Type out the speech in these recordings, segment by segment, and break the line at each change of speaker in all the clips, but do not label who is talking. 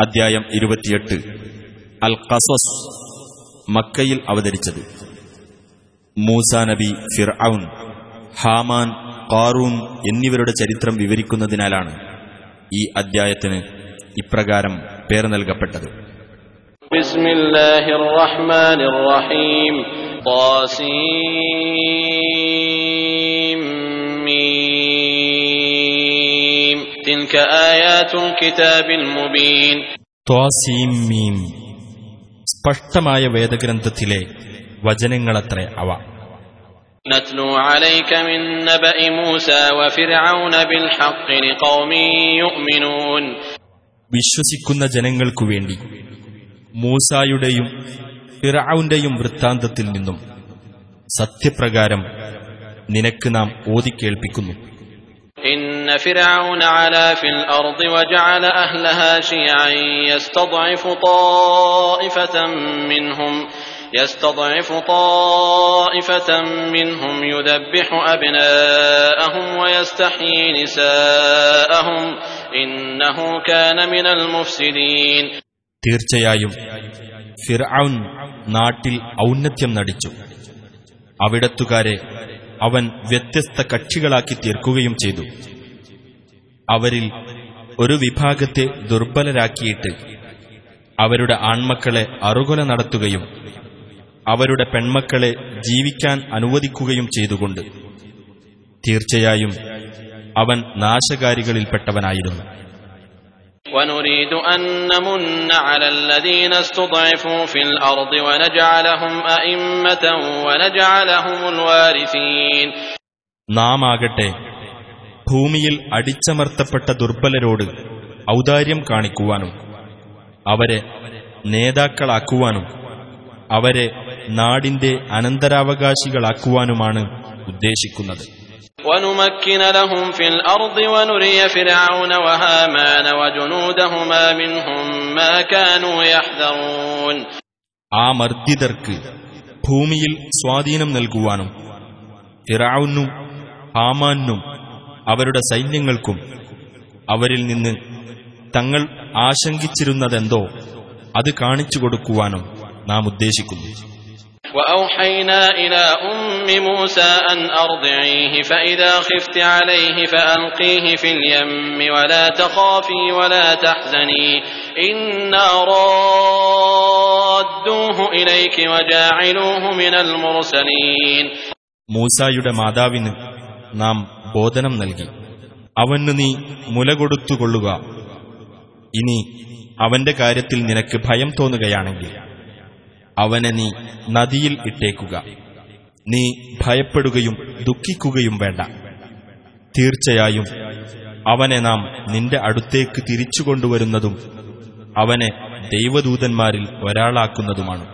അദ്ധ്യായം ഇരുപത്തിയെട്ട്. അൽ കസസ് മക്കയിൽ അവതരിച്ചത്. മൂസ നബി ഫിർഔൻ ഹാമാൻ കാറൂൻ എന്നിവരുടെ ചരിത്രം വിവരിക്കുന്നതിനാലാണ് ഈ അദ്ധ്യായത്തിന് ഇപ്രകാരം പേർ നൽകപ്പെട്ടത്.
ബിസ്മില്ലാഹിർ تلك آيات الكتاب المبين
ത്വാസീം മീം സ്പഷ്ടമായ വേദഗ്രന്ഥത്തിലെ വചനങ്ങളത്രേ അവ
نتلو عليك من نبأ موسى وفرعون بالحق لقوم يؤمنون
വിശ്വസിക്കുന്ന ജനങ്ങൾക്കു വേണ്ടി മൂസായുടെയും ഫിറൌന്റെയും വൃത്താന്തത്തിൽ നിന്നും സത്യപ്രകാരം നിനക്ക് നാം ഓതിക്കേൾപ്പിക്കുന്നു
إن فرعون علا في الأرض وجعل أهلها شيعا يستضعف طائفة منهم يستضعف طائفة منهم يذبح أبناءهم ويستحيي نساءهم إنه كان من المفسدين
തീർച്ചയായും ഫിർഔൻ നാട്ടിൽ ഔന്നത്യം നടിച്ചു അവിടത്തുകാരെ അവൻ വ്യത്യസ്ത കക്ഷികളാക്കി തീർക്കുകയും ചെയ്തു. അവരിൽ ഒരു വിഭാഗത്തെ ദുർബലരാക്കിയിട്ട് അവരുടെ ആൺമക്കളെ അറുകൊല നടത്തുകയും അവരുടെ പെൺമക്കളെ ജീവിക്കാൻ അനുവദിക്കുകയും ചെയ്തുകൊണ്ട് തീർച്ചയായും അവൻ നാശകാരികളിൽപ്പെട്ടവനായിരുന്നു.
ونريد أن نمن على الذين استضعفوا في الأرض ونجعلهم أئمة ونجعلهم الوارثين
നാം ആകട്ടെ ഭൂമിയിൽ അടിച്ചമർത്തപ്പെട്ട ദുർബലരോട് ഔദാര്യം കാണിക്കുവാനും അവരെ നേതാക്കളാക്കുവാനും അവരെ നാടിന്റെ അനന്തരാവകാശികളാക്കുവാനുമാണ് ഉദ്ദേശിക്കുന്നത്
ونمكن لهم في الأرض ونري فرعون وهامان وجنودهما منهم ما كانوا يحذرون
ആ മർദ്ദിതർക്ക് ഭൂമിയിൽ സ്വാധീനം നൽകുവാനും ഫിറാവുനും ഹാമാനും അവരുടെ സൈന്യങ്ങൾക്കും അവരിൽ നിന്ന് തങ്ങൾ ആശങ്കിച്ചിരുന്നതെന്തോ അത് കാണിച്ചു കൊടുക്കുവാനും നാം ഉദ്ദേശിക്കുന്നു
وأوحينا إلى أم موسى أن أرضعيه فإذا خفت عليه فألقيه في اليم ولا تخافي ولا تحزني إنا رادوه إليك وجاعلوه من المرسلين
മൂസായുടെ മാതാവിന് നാം ബോധനം നൽകി അവന് നീ മുല കൊടുത്തുകൊള്ളുക ഇനി അവന്റെ കാര്യത്തിൽ നിനക്ക് ഭയം തോന്നുകയാണെങ്കിൽ അവനെ നീ നദിയിൽ ഇട്ടേക്കുക നീ ഭയപ്പെടുകയും ദുഃഖിക്കുകയും വേണ്ട തീർച്ചയായും അവനെ നാം നിന്റെ അടുത്തേക്ക് തിരിച്ചു കൊണ്ടുവരുന്നതും അവനെ ദൈവദൂതന്മാരിൽ ഒരാളാക്കുന്നതുമാണ്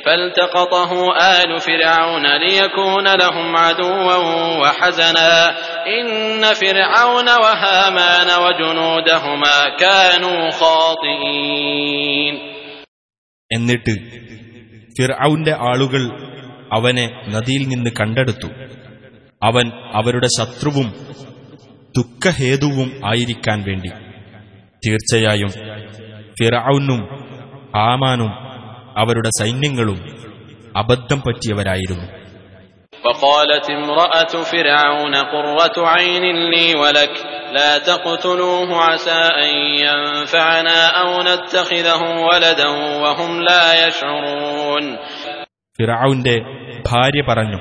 فالتقطه آل فرعون ليكون لهم عدوا وحزنا إن فرعون وهامان وجنودهما كانوا خاطئين
എന്നിട്ട് ഫിർഔന്റെ ആളുകൾ അവനെ നദിയിൽ നിന്ന് കണ്ടെടുത്തു. അവൻ അവരുടെ ശത്രുവും ദുഃഖഹേതുവും ആയിരിക്കാൻ വേണ്ടി. തീർച്ചയായും ഫിറൌനും ആമാനും അവരുടെ സൈന്യങ്ങളും അബദ്ധം പറ്റിയവരായിരുന്നു.
وقالت امرأة فرعون قرة عين لي ولك لا تقتلوه عسى أن ينفعنا أو نتخذه ولدا وهم لا يشعرون
ഫിറൌന്റെ ഭാര്യ പറഞ്ഞു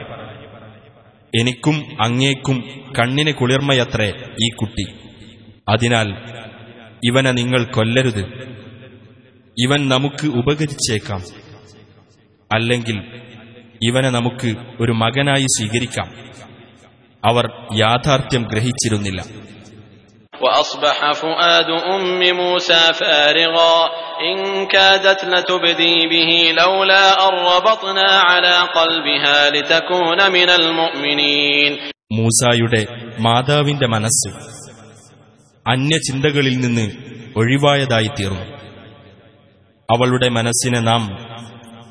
എനിക്കും അങ്ങേക്കും കണ്ണിന് കുളിർമയത്രേ ഈ കുട്ടി അതിനാൽ ഇവനെ നിങ്ങൾ കൊല്ലരുത് ഇവൻ നമുക്ക് ഉപകരിച്ചേക്കാം അല്ലെങ്കിൽ ഇവനെ നമുക്ക് ഒരു മകനായി സ്വീകരിക്കാം അവർ യാഥാർത്ഥ്യം ഗ്രഹിച്ചിരുന്നില്ല
وأصبح فؤاد أم موسى فارغا إن كادت لتبدي به لولا أن ربطنا على قلبها لتكون من المؤمنين
മൂസായുടെ മാതാവിന്റെ മനസ്സ് അന്യചിന്തകളിൽ നിന്ന് ഒഴിവായതായി തീർന്നു അവളുടെ മനസ്സിനെ നാം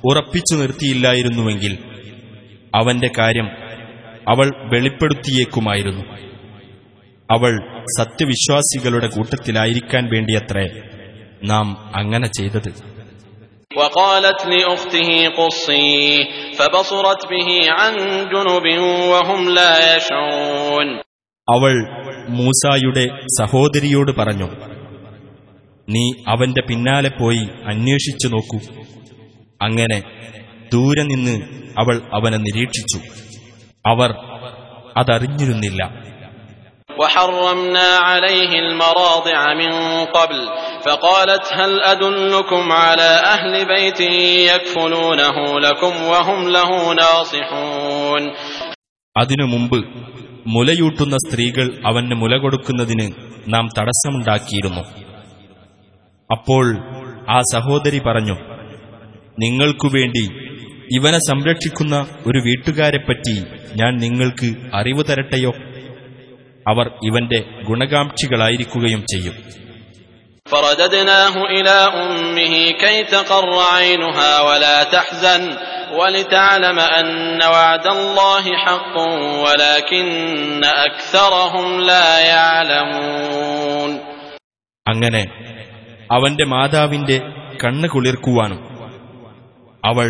ഉറപ്പിച്ചു നിർത്തിയില്ലായിരുന്നുവെങ്കിൽ അവന്റെ കാര്യം അവൾ വെളിപ്പെടുത്തിയേക്കുമായിരുന്നു അവൾ സത്യവിശ്വാസികളുടെ കൂട്ടത്തിലായിരിക്കാൻ വേണ്ടിയത്രേ നാം അങ്ങനെ ചെയ്തത്
وقالت لأخته قصيه فبصرت به عن جنب وهم لا يشعرون
അവൾ മൂസായുടെ സഹോദരിയോട് പറഞ്ഞു നീ അവന്റെ പിന്നാലെ പോയി അന്വേഷിച്ചു നോക്കൂ അങ്ങനെ ദൂരെ നിന്ന് അവൾ അവനെ നിരീക്ഷിച്ചു അവർ അതറിഞ്ഞിരുന്നില്ല
وحرمنا عليه المراضع من قبل فقالت هل أدلكم على أهل بيت يكفلونه لكم وهم له ناصحون
അതിനു മുമ്പ് മുലയൂട്ടുന്ന സ്ത്രീകൾ അവന് മുല കൊടുക്കുന്നതിന് നാം തടസ്സമുണ്ടാക്കിയിരുന്നു അപ്പോൾ ആ സഹോദരി പറഞ്ഞു നിങ്ങൾക്കുവേണ്ടി ഇവനെ സംരക്ഷിക്കുന്ന ഒരു വീട്ടുകാരെപ്പറ്റി ഞാൻ നിങ്ങൾക്ക് അറിവ് തരട്ടെയോ അവർ ഇവന്റെ ഗുണകാംക്ഷികളായിരിക്കുകയും ചെയ്യും
فرددناه إلى أمه كي تقر عينها ولا تحزن ولتعلم أن وعد الله حق ولكن أكثرهم لا يعلمون
അങ്ങനെ അവന്റെ മാതാവിന്റെ കണ്ണ് കുളിർക്കുവാനും അവൾ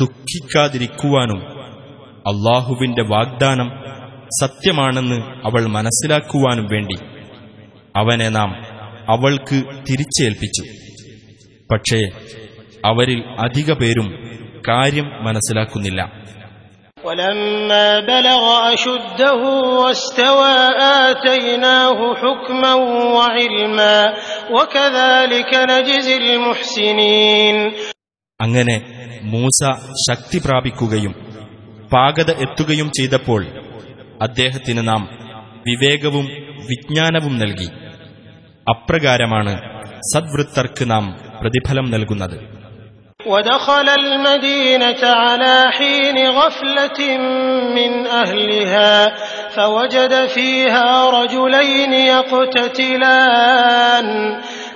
ദുഃഖിക്കാതിരിക്കുവാനും അള്ളാഹുവിന്റെ വാഗ്ദാനം സത്യമാണെന്ന് അവൾ മനസ്സിലാക്കുവാനും വേണ്ടി അവനെ നാം അവൾക്ക് തിരിച്ചേൽപ്പിച്ചു പക്ഷേ അവരിൽ അധിക പേരും കാര്യം മനസ്സിലാക്കുന്നില്ല
ولما بلغ أشده واستوى آتيناه حكما وعلما وكذلك نجزي المحسنين
അങ്ങനെ മൂസ ശക്തി പ്രാപിക്കുകയും പാകത എത്തുകയും ചെയ്തപ്പോൾ അദ്ദേഹത്തിന് നാം വിവേകവും വിജ്ഞാനവും നൽകി അപ്രകാരമാണ് സദ്വൃത്തർക്ക് നാം പ്രതിഫലം നൽകുന്നത്
ودخل المدينة على حين غفلة من أهلها فوجد فيها رجلين يقتتلان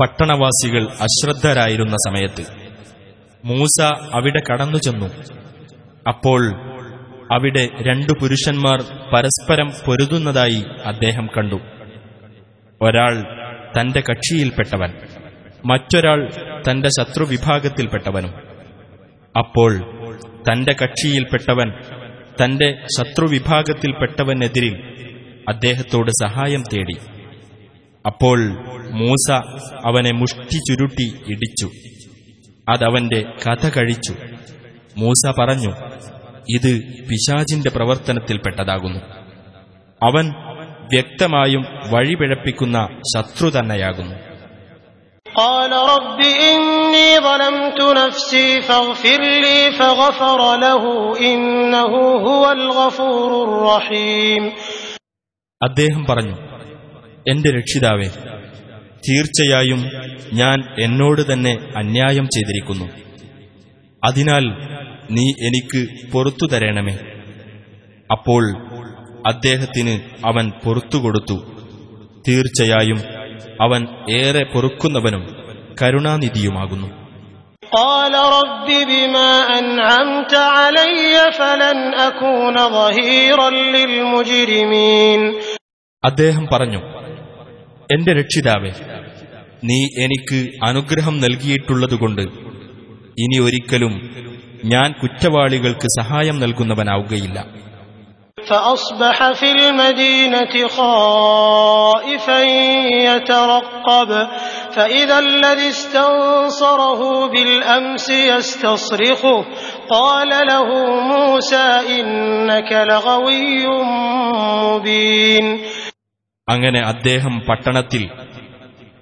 പട്ടണവാസികൾ അശ്രദ്ധരായിരുന്ന സമയത്ത് മൂസ അവിടെ കടന്നു ചെന്നു. അപ്പോൾ അവിടെ രണ്ടു പുരുഷന്മാർ പരസ്പരം പൊരുതുന്നതായി അദ്ദേഹം കണ്ടു. ഒരാൾ തന്റെ കക്ഷിയിൽപ്പെട്ടവൻ മറ്റൊരാൾ തന്റെ ശത്രുവിഭാഗത്തിൽപ്പെട്ടവനും അപ്പോൾ തന്റെ കക്ഷിയിൽപ്പെട്ടവൻ തന്റെ ശത്രുവിഭാഗത്തിൽപ്പെട്ടവനെതിരിൽ അദ്ദേഹത്തോട് സഹായം തേടി. അപ്പോൾ മൂസ അവനെ മുഷ്ടി ചുരുട്ടി ഇടിച്ചു അതവന്റെ കഥ കഴിച്ചു മൂസ പറഞ്ഞു ഇത് പിശാചിന്റെ പ്രവർത്തനത്തിൽപ്പെട്ടതാകുന്നു അവൻ വ്യക്തമായും വഴിപിഴപ്പിക്കുന്ന ശത്രു തന്നെയാകുന്നു
قال رب إني ظلمت نفسي فاغفر لي فغفر له إنه هو الغفور الرحيم
അദ്ദേഹം പറഞ്ഞു എന്റെ രക്ഷിതാവേ തീർച്ചയായും ഞാൻ എന്നോട് തന്നെ അന്യായം ചെയ്തിരിക്കുന്നു അതിനാൽ നീ എനിക്ക് പൊറത്തു തരണമേ അപ്പോൾ അദ്ദേഹത്തിന് അവൻ പൊറത്തുകൊടുത്തു തീർച്ചയായും അവൻ ഏറെ പൊറുക്കുന്നവനും കരുണാനിധിയുമാകുന്നു
قال رب بما أنعمت علي فلن أكون ظهيرا للمجرمين
അദ്ദേഹം പറഞ്ഞു എന്റെ രക്ഷിതാവേ നീ എനിക്ക് അനുഗ്രഹം നൽകിയിട്ടുള്ളതുകൊണ്ട് ഇനി ഒരിക്കലും ഞാൻ കുറ്റവാളികൾക്ക് സഹായം നൽകുന്നവനാവുകയില്ല
فأصبح في المدينة خائفا يترقب فإذا الذي استنصره بالأمس يستصرخه قال له موسى إنك لغوي مبين
അങ്ങനെ അദ്ദേഹം പട്ടണത്തിൽ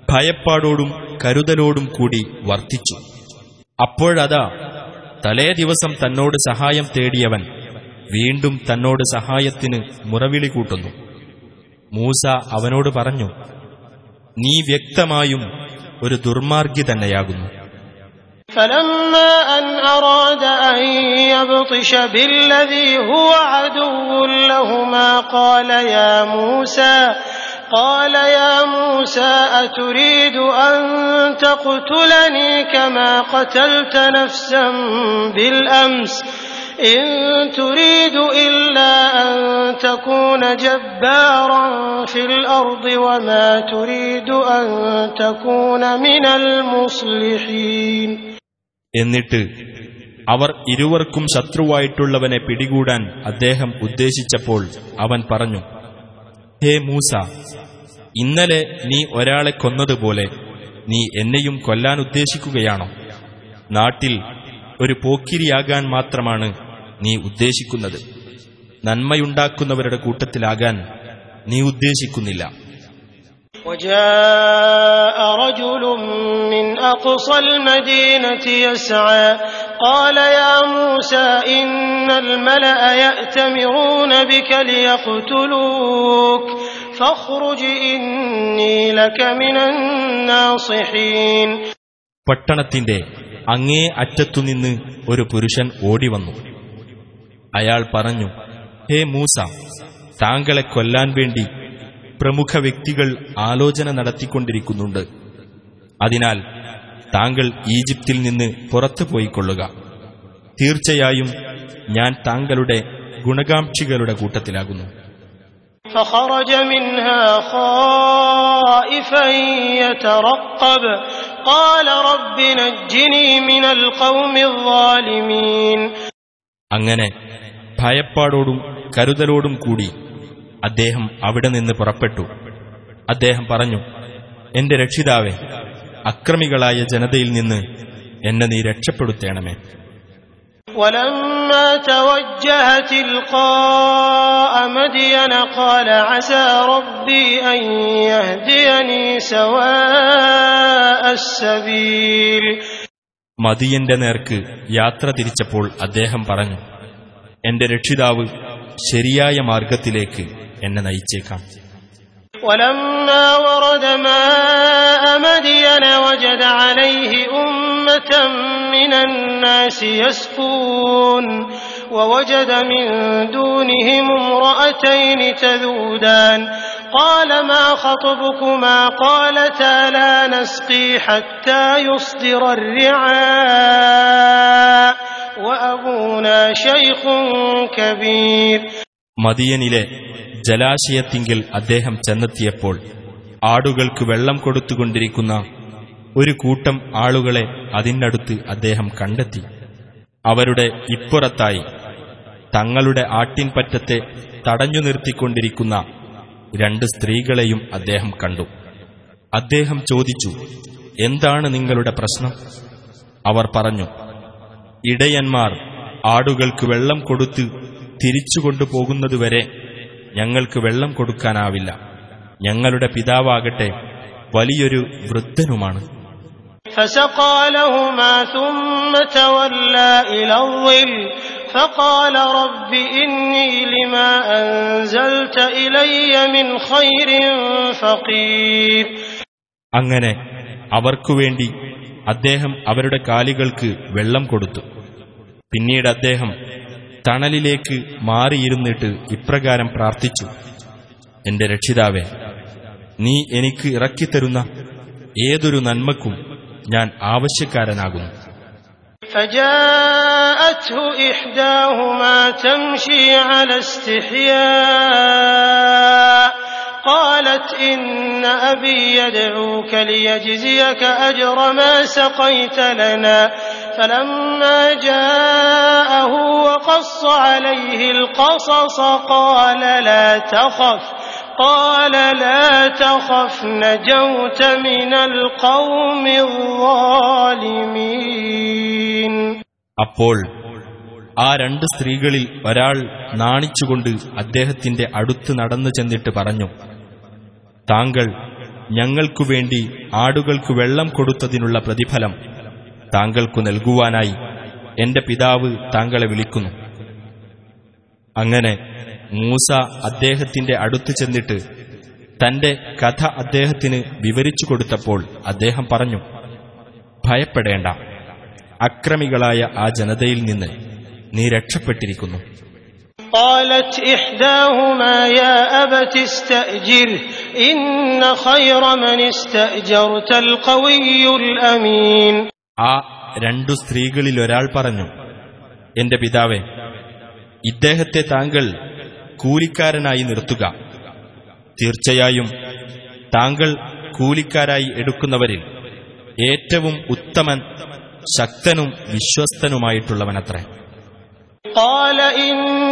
ഭയപ്പാടോടും കരുതലോടും കൂടി വർത്തിച്ചു അപ്പോഴതാ തലേ ദിവസം തന്നോട് സഹായം തേടിയവൻ വീണ്ടും തന്നോട് സഹായത്തിന് മുറവിളി കൂട്ടുന്നു മൂസ അവനോട് പറഞ്ഞു നീ വ്യക്തമായും ഒരു ദുർമാർഗി തന്നെയാകുന്നു
فلما أن أراد أن يبطش بالذي هو عدو لهما قال يا موسى قال يا موسى أتريد أن تقتلني كما قتلت نفسا بالأمس إن تريد إلا أن تكون جبارا في الأرض وما تريد أن تكون من المصلحين
എന്നിട്ട് അവർ ഇരുവർക്കും ശത്രുവായിട്ടുള്ളവനെ പിടികൂടാൻ അദ്ദേഹം ഉദ്ദേശിച്ചപ്പോൾ അവൻ പറഞ്ഞു ഹേ മൂസ ഇന്നലെ നീ ഒരാളെ കൊന്നതുപോലെ നീ എന്നെയും കൊല്ലാൻ ഉദ്ദേശിക്കുകയാണോ? നാട്ടിൽ ഒരു പോക്കിരിയാകാൻ മാത്രമാണ് നീ ഉദ്ദേശിക്കുന്നത്. നന്മയുണ്ടാക്കുന്നവരുടെ കൂട്ടത്തിലാകാൻ നീ ഉദ്ദേശിക്കുന്നില്ല.
وجاء رجل من أقصى المدينة يسعى قال يا موسى إن الملأ يأتمرون بك ليقتلوك فاخرج إني لك من الناصحين
പട്ടണത്തിന്റെ അങ്ങേ അറ്റത്തുനിന്ന് ഒരു പുരുഷൻ ഓടിവന്നു അയാൾ പറഞ്ഞു ഹേ മൂസ താങ്കളെ കൊല്ലാൻ വേണ്ടി പ്രമുഖ വ്യക്തികൾ ആലോചന നടത്തിക്കൊണ്ടിരിക്കുന്നുണ്ട് അതിനാൽ താങ്കൾ ഈജിപ്തിൽ നിന്ന് പുറത്തു പോയിക്കൊള്ളുക തീർച്ചയായും ഞാൻ താങ്കളുടെ ഗുണകാംക്ഷികളുടെ കൂട്ടത്തിലാകുന്നു
فخرج منها خائفا يترقب قال رب نجني من القوم الظالمين
അങ്ങനെ ഭയപ്പാടോടും കരുതലോടും കൂടി അദ്ദേഹം അവിടെ നിന്ന് പുറപ്പെട്ടു അദ്ദേഹം പറഞ്ഞു എന്റെ രക്ഷിതാവെ അക്രമികളായ ജനതയിൽ നിന്ന് എന്നെ നീ രക്ഷപ്പെടുത്തേണമേ
ولما توجه تلقاء مدين قال عسى ربي أن يهديني سواء السبيل
മദിയന്റെ നേർക്ക് യാത്ര തിരിച്ചപ്പോൾ അദ്ദേഹം പറഞ്ഞു എന്റെ രക്ഷിതാവ് ശരിയായ മാർഗത്തിലേക്ക് എന്നെ നയിച്ചേക്കാം
ولما ورد ماء مدين وجد عليه أمة من الناس يسقون ووجد من دونهم امرأتين تذودان قال ما خطبكما قالتا لا نسقي حتى يصدر الرعاء وأبونا شيخ كبير
മദിയനിലെ ജലാശയത്തിങ്കിൽ അദ്ദേഹം ചെന്നെത്തിയപ്പോൾ ആടുകൾക്ക് വെള്ളം കൊടുത്തുകൊണ്ടിരിക്കുന്ന ഒരു കൂട്ടം ആളുകളെ അതിനടുത്ത് അദ്ദേഹം കണ്ടെത്തി. അവരുടെ ഇപ്പുറത്തായി തങ്ങളുടെ ആട്ടിൻപറ്റത്തെ തടഞ്ഞു നിർത്തിക്കൊണ്ടിരിക്കുന്ന രണ്ട് സ്ത്രീകളെയും അദ്ദേഹം കണ്ടു. അദ്ദേഹം ചോദിച്ചു എന്താണ് നിങ്ങളുടെ പ്രശ്നം? അവർ പറഞ്ഞു ഇടയന്മാർ ആടുകൾക്ക് വെള്ളം കൊടുത്ത് തിരിച്ചുകൊണ്ടുപോകുന്നതുവരെ ഞങ്ങൾക്ക് വെള്ളം കൊടുക്കാനാവില്ല ഞങ്ങളുടെ പിതാവാകട്ടെ വലിയൊരു വൃദ്ധനുമാണ്
فسقى لهما ثم تولى إلى الظل فقال رب إني لما أنزلت إلي من خير فقير
അങ്ങനെ അവർക്കുവേണ്ടി അദ്ദേഹം അവരുടെ കാലുകൾക്ക് വെള്ളം കൊടുത്തു പിന്നീട് അദ്ദേഹം തണലിലേക്ക് മാറിയിരുന്നിട്ട് ഇപ്രകാരം പ്രാർത്ഥിച്ചു എന്റെ രക്ഷിതാവേ നീ എനിക്ക് ഇറക്കിത്തരുന്ന ഏതൊരു നന്മക്കും ഞാൻ ആവശ്യക്കാരനാകുന്നു
فجاءته إحداهما تمشي على استحياء قالت إن أبي يدعوك ليجزيك أجر ما سقيت لنا فلما جاءه وقص عليه القصص قال لا تخف قال لا تخف نجوت من القوم الظالمين
അപ്പോൾ ആ രണ്ട് സ്ത്രീകളിൽ ഒരാൾ നാണിച്ചുകൊണ്ട് അദ്ദേഹത്തിന്റെ അടുത്ത് നടന്നു ചെന്നിട്ട് പറഞ്ഞു താങ്കൾ ഞങ്ങൾക്കു വേണ്ടി ആടുകൾക്ക് വെള്ളം കൊടുത്തതിനുള്ള പ്രതിഫലം താങ്കൾക്കു നൽകുവാനായി എന്റെ പിതാവ് താങ്കളെ വിളിക്കുന്നു. അങ്ങനെ മൂസ അദ്ദേഹത്തിന്റെ അടുത്തു ചെന്നിട്ട് തന്റെ കഥ അദ്ദേഹത്തിന് വിവരിച്ചു കൊടുത്തപ്പോൾ അദ്ദേഹം പറഞ്ഞു ഭയപ്പെടേണ്ട. അക്രമികളായ ആ ജനതയിൽ നിന്ന് നീ രക്ഷപ്പെട്ടിരിക്കുന്നു.
قالت إحداهما يا أبت استأجره إن خير من استأجرت القوي الأمين
ആ രണ്ടു സ്ത്രീകളിൽ ഒരാൾ പറഞ്ഞു എന്റെ പിതാവേ ഇദ്ദേഹത്തെ താങ്കൾ കൂലിക്കാരനായി നിർത്തുക തീർച്ചയായും താങ്കൾ കൂലിക്കാരായി എടുക്കുന്നവരിൽ ഏറ്റവും ഉത്തമൻ ശക്തനും വിശ്വസ്തനുമായിട്ടുള്ളവനത്രേ
قال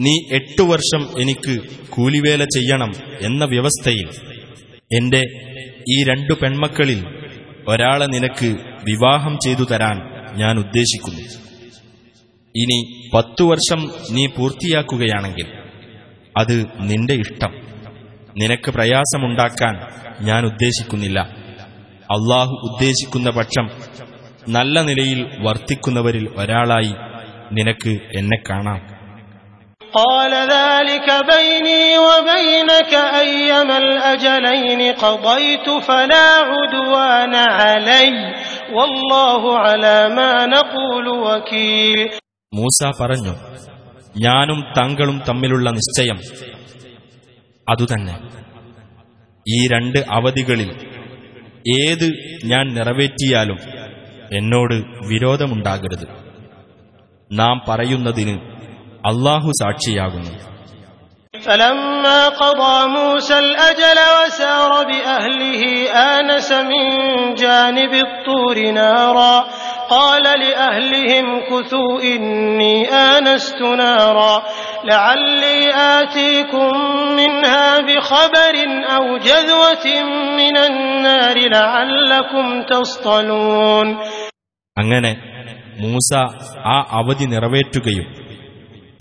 നീ എട്ടു വർഷം എനിക്ക് കൂലിവേല ചെയ്യണം എന്ന വ്യവസ്ഥയിൽ എന്റെ ഈ രണ്ടു പെൺമക്കളിൽ ഒരാളെ നിനക്ക് വിവാഹം ചെയ്തു തരാൻ ഞാൻ ഉദ്ദേശിക്കുന്നു. ഇനി പത്തു വർഷം നീ പൂർത്തിയാക്കുകയാണെങ്കിൽ അത് നിന്റെ ഇഷ്ടം. നിനക്ക് പ്രയാസമുണ്ടാക്കാൻ ഞാൻ ഉദ്ദേശിക്കുന്നില്ല. അള്ളാഹു ഉദ്ദേശിക്കുന്ന പക്ഷം നല്ല നിലയിൽ വർത്തിക്കുന്നവരിൽ ഒരാളായി നിനക്ക് എന്നെ കാണാം.
قال ذلك بيني وبينك أيما الأجلين قضيت فلا عدوان علي والله على ما نقول وكيل
മൂസ പറഞ്ഞു ഞാനും താങ്കളും തമ്മിലുള്ള നിശ്ചയം അതുതന്നെ ഈ രണ്ട് അവധികളിൽ ഏത് ഞാൻ നിറവേറ്റിയാലും എന്നോട് വിരോധമുണ്ടാകരുത് നാം പറയുന്നതിന് അള്ളാഹു സാക്ഷിയാകുന്നു
فلما قضى موسى الأجل وسار بأهله آنس من جانب الطور نارا قال لأهلهم كثوا إني آنست نارا لعلي آتيكم منها بخبر أو جذوة من النار لعلكم تصطلون
അങ്ങനെ മൂസ ആ അവധി നിറവേറ്റുകയും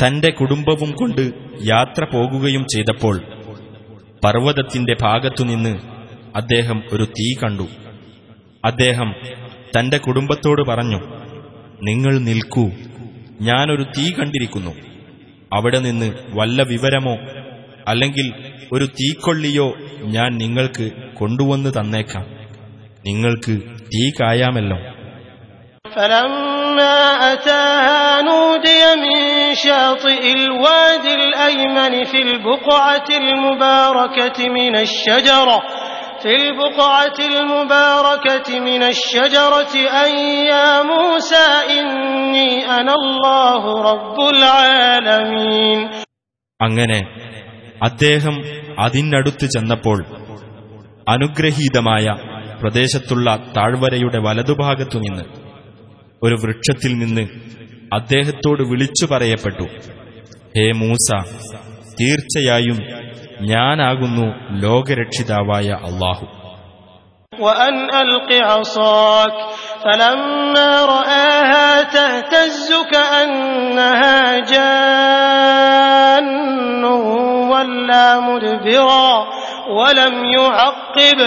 തന്റെ കുടുംബവും കൊണ്ട് യാത്ര പോകുകയും ചെയ്തപ്പോൾ പർവതത്തിന്റെ ഭാഗത്തുനിന്ന് അദ്ദേഹം ഒരു തീ കണ്ടു. അദ്ദേഹം തന്റെ കുടുംബത്തോട് പറഞ്ഞു നിങ്ങൾ നിൽക്കൂ ഞാനൊരു തീ കണ്ടിരിക്കുന്നു. അവിടെ നിന്ന് വല്ല വിവരമോ അല്ലെങ്കിൽ ഒരു തീക്കൊള്ളിയോ ഞാൻ നിങ്ങൾക്ക് കൊണ്ടുവന്ന് തന്നേക്കാം. നിങ്ങൾക്ക് തീ കായാമല്ലോ.
فلما أتاها نودي من شاطئ الوادي الأيمن في البقعة المباركة من الشجرة في البقعة المباركة من الشجرة أن يا موسى إني أنا الله رب العالمين
അങ്ങനെ അദ്ദേഹം അതിനടുത്ത് ചെന്നപ്പോൾ അനുഗ്രഹീതമായ പ്രദേശത്തുള്ള താഴ്വരയുടെ വലതുഭാഗത്തുനിന്ന് ഒരു വൃക്ഷത്തിൽ നിന്ന് അദ്ദേഹത്തോട് വിളിച്ചു പറയപ്പെട്ടു ഹേ മൂസ തീർച്ചയായും ഞാനാകുന്നു ലോകരക്ഷിതാവായ അള്ളാഹു
وأن ألق عصاك فلما رآها تهتز كأنها جان ولا مدبرا ولم يعقب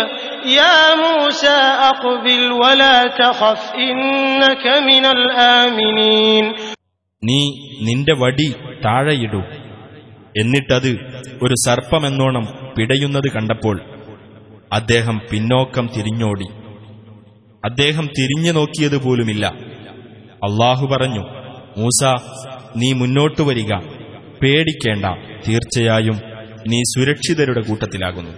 يا موسى أقبل ولا تخف إنك من الآمنين
നീ നിന്റെ വടി താഴെയിടൂ എന്നിട്ടത് ഒരു സർപ്പമെന്നോണം പിടയുന്നത് കണ്ടപ്പോൾ അദ്ദേഹം പിന്നോക്കം തിരിഞ്ഞോടി അദ്ദേഹം തിരിഞ്ഞു നോക്കിയതുപോലുമില്ല അള്ളാഹു പറഞ്ഞു മൂസ നീ മുന്നോട്ടു വരിക പേടിക്കേണ്ട തീർച്ചയായും നീ സുരക്ഷിതരുടെ കൂട്ടത്തിലാകുന്നു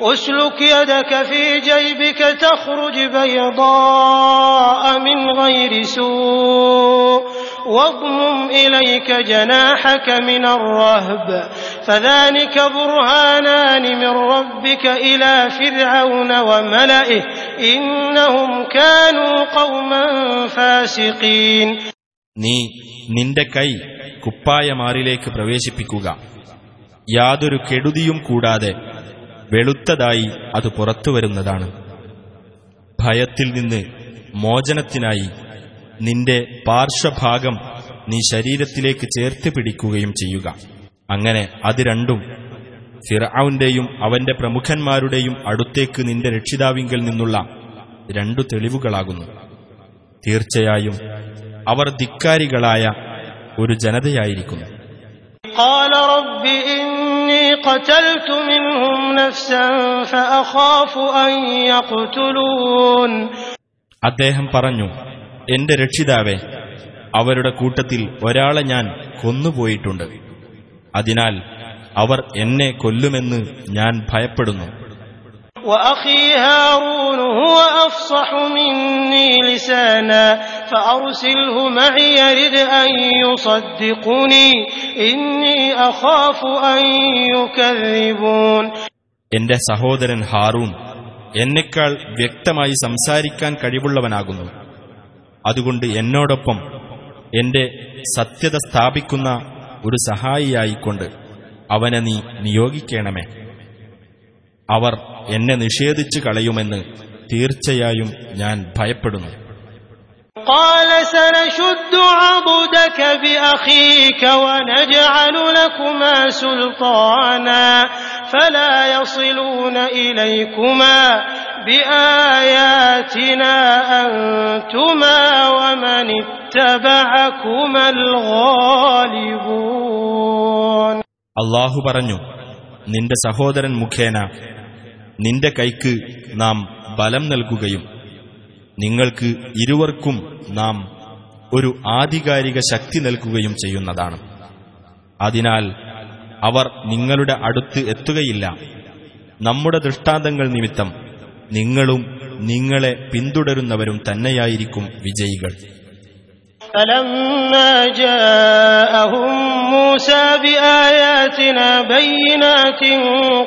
اسلك يدك في جيبك تخرج بيضاء من غير سوء واضمم إليك جناحك من الرهب فذلك برهانان من ربك إلى فرعون وملئه إنهم كانوا قوما فاسقين
നീ നിന്റെ കൈ കുപ്പായമാറിലേക്ക് പ്രവേശിപ്പിക്കുക യാതൊരു കെടുതിയും കൂടാതെ വെളുത്തതായി അത് പുറത്തുവരുന്നതാണ് ഭയത്തിൽ നിന്ന് മോചനത്തിനായി നിന്റെ പാർശ്വഭാഗം നീ ശരീരത്തിലേക്ക് ചേർത്ത് പിടിക്കുകയും ചെയ്യുക അങ്ങനെ അത് രണ്ടും ഫിർഔന്റെയും അവന്റെ പ്രമുഖന്മാരുടെയും അടുത്തേക്ക് നിന്റെ രക്ഷിതാവിങ്കിൽ നിന്നുള്ള രണ്ടു തെളിവുകളാകുന്നു തീർച്ചയായും അവർ ധിക്കാരികളായ ഒരു ജനതയായിരിക്കുന്നു
قال رب إني قتلت منهم نفسا فأخاف أن يقتلون
അദ്ദേഹം പറഞ്ഞു എന്റെ രക്ഷിതാവെ അവരുടെ കൂട്ടത്തിൽ ഒരാളെ ഞാൻ കൊന്നുപോയിട്ടുണ്ട് അതിനാൽ അവർ എന്നെ കൊല്ലുമെന്ന് ഞാൻ ഭയപ്പെടുന്നു
وأخي هارون هو أفصح مني لسانا فأرسله معي يرد أن يصدقني إني أخاف أن يكذبون
എന്റെ സഹോദരൻ ഹാറൂൺ എന്നെക്കാൾ വ്യക്തമായി സംസാരിക്കാൻ കഴിവുള്ളവനാകുന്നു അതുകൊണ്ട് എന്നോടൊപ്പം എന്റെ സത്യത സ്ഥാപിക്കുന്ന ഒരു സഹായിയായിക്കൊണ്ട് അവനെ നീ നിയോഗിക്കണമേ അവർ എന്നെ നിഷേധിച്ചു കളയുമെന്ന് തീർച്ചയായും ഞാൻ ഭയപ്പെടുന്നു
قال سنشد عضدك بأخيك ونجعل لكما سلطانا فلا يصلون إليكما بآياتنا أنتما ومن اتبعكما الغالبون
അള്ളാഹു പറഞ്ഞു നിന്റെ സഹോദരൻ മുഖേന നിന്റെ കൈക്ക് നാം ബലം നൽകുകയും നിങ്ങൾക്ക് ഇരുവർക്കും നാം ഒരു ആധികാരിക ശക്തി നൽകുകയും ചെയ്യുന്നതാണ്. അതിനാൽ അവർ നിങ്ങളുടെ അടുത്ത് എത്തുകയില്ല. നമ്മുടെ ദൃഷ്ടാന്തങ്ങൾ നിമിത്തം നിങ്ങളും നിങ്ങളെ പിന്തുടരുന്നവരും തന്നെയായിരിക്കും വിജയികൾ.
فلما جاءهم موسى بآياتنا بينات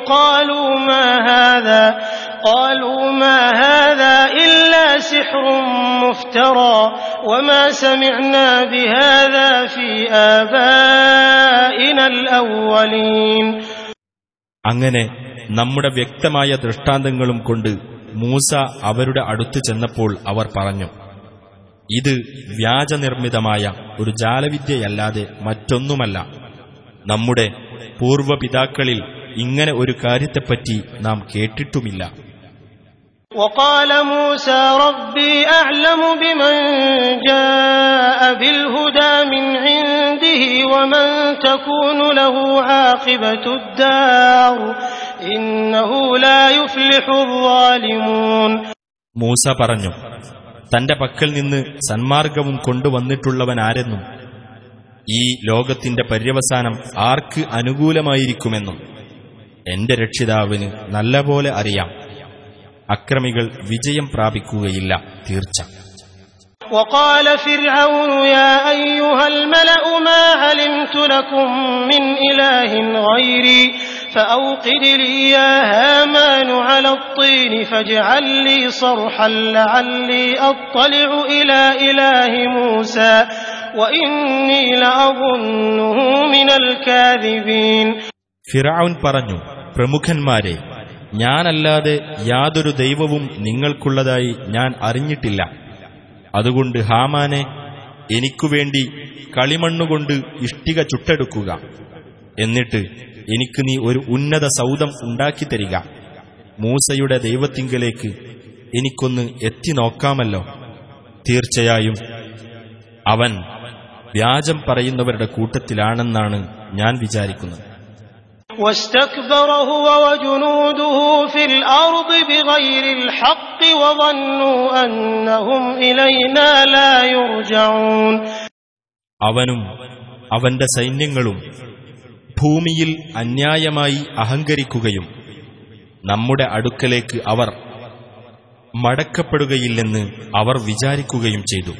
قالوا ما هذا قالوا ما هذا إلا سحر مفترى وما سمعنا بهذا في آبائنا الأولين
അങ്ങനെ നമ്മുടെ വ്യക്തമായ ദൃഷ്ടാന്തങ്ങളും കൊണ്ട് മൂസ അവരുടെ അടുത്ത് ചെന്നപ്പോൾ അവർ പറഞ്ഞു ഇത് വ്യാജനിർമ്മിതമായ ഒരു ജാലവിദ്യയല്ലാതെ മറ്റൊന്നുമല്ല നമ്മുടെ പൂർവപിതാക്കളിൽ ഇങ്ങനെ ഒരു കാര്യത്തെപ്പറ്റി നാം കേട്ടിട്ടുമില്ല
وقال موسى ربي أعلم بمن جاء بالهدى من عنده ومن تكون له عاقبة الدار إنه لا يفلح الظالمون
മൂസ പറഞ്ഞു തന്റെ പക്കൽ നിന്ന് സന്മാർഗവും കൊണ്ടുവന്നിട്ടുള്ളവനാരെന്നും ഈ ലോകത്തിന്റെ പര്യവസാനം ആർക്ക് അനുകൂലമായിരിക്കുമെന്നും എന്റെ രക്ഷിതാവിന് നല്ലപോലെ അറിയാം അക്രമികൾ വിജയം പ്രാപിക്കുകയില്ല തീർച്ച
وقال فرعون يا أيها الملأ ما علمت لكم من إله غيري فأوقد لي يا هامان على الطين فاجعل لي صرحا لعلي أطلع إلى إله موسى وإني لأظنه من الكاذبين
ഫിറൌൻ പറഞ്ഞു പ്രമുഖന്മാരെ ഞാനല്ലാതെ യാതൊരു ദൈവവും നിങ്ങൾക്കുള്ളതായി ഞാൻ അറിഞ്ഞിട്ടില്ല അതുകൊണ്ട് ഹാമാനെ എനിക്കുവേണ്ടി കളിമണ്ണുകൊണ്ട് ഇഷ്ടിക ചുട്ടെടുക്കുക എന്നിട്ട് എനിക്ക് നീ ഒരു ഉന്നത സൗദം ഉണ്ടാക്കിത്തരിക മൂസയുടെ ദൈവത്തിങ്കലേക്ക് എനിക്കൊന്ന് എത്തി നോക്കാമല്ലോ തീർച്ചയായും അവൻ വ്യാജം പറയുന്നവരുടെ കൂട്ടത്തിലാണെന്നാണ് ഞാൻ വിചാരിക്കുന്നത്
واستكبر هو وجنوده في الأرض بغير الحق وظنوا أنهم إلينا لا يرجعون
അവനും അവന്റെ സൈന്യങ്ങളും ഭൂമിയിൽ അന്യായമായി അഹങ്കരിക്കുകയും നമ്മുടെ അടുക്കലേക്ക് അവർ മടക്കപ്പെടുകയില്ലെന്ന് അവർ വിചാരിക്കുകയും ചെയ്തു.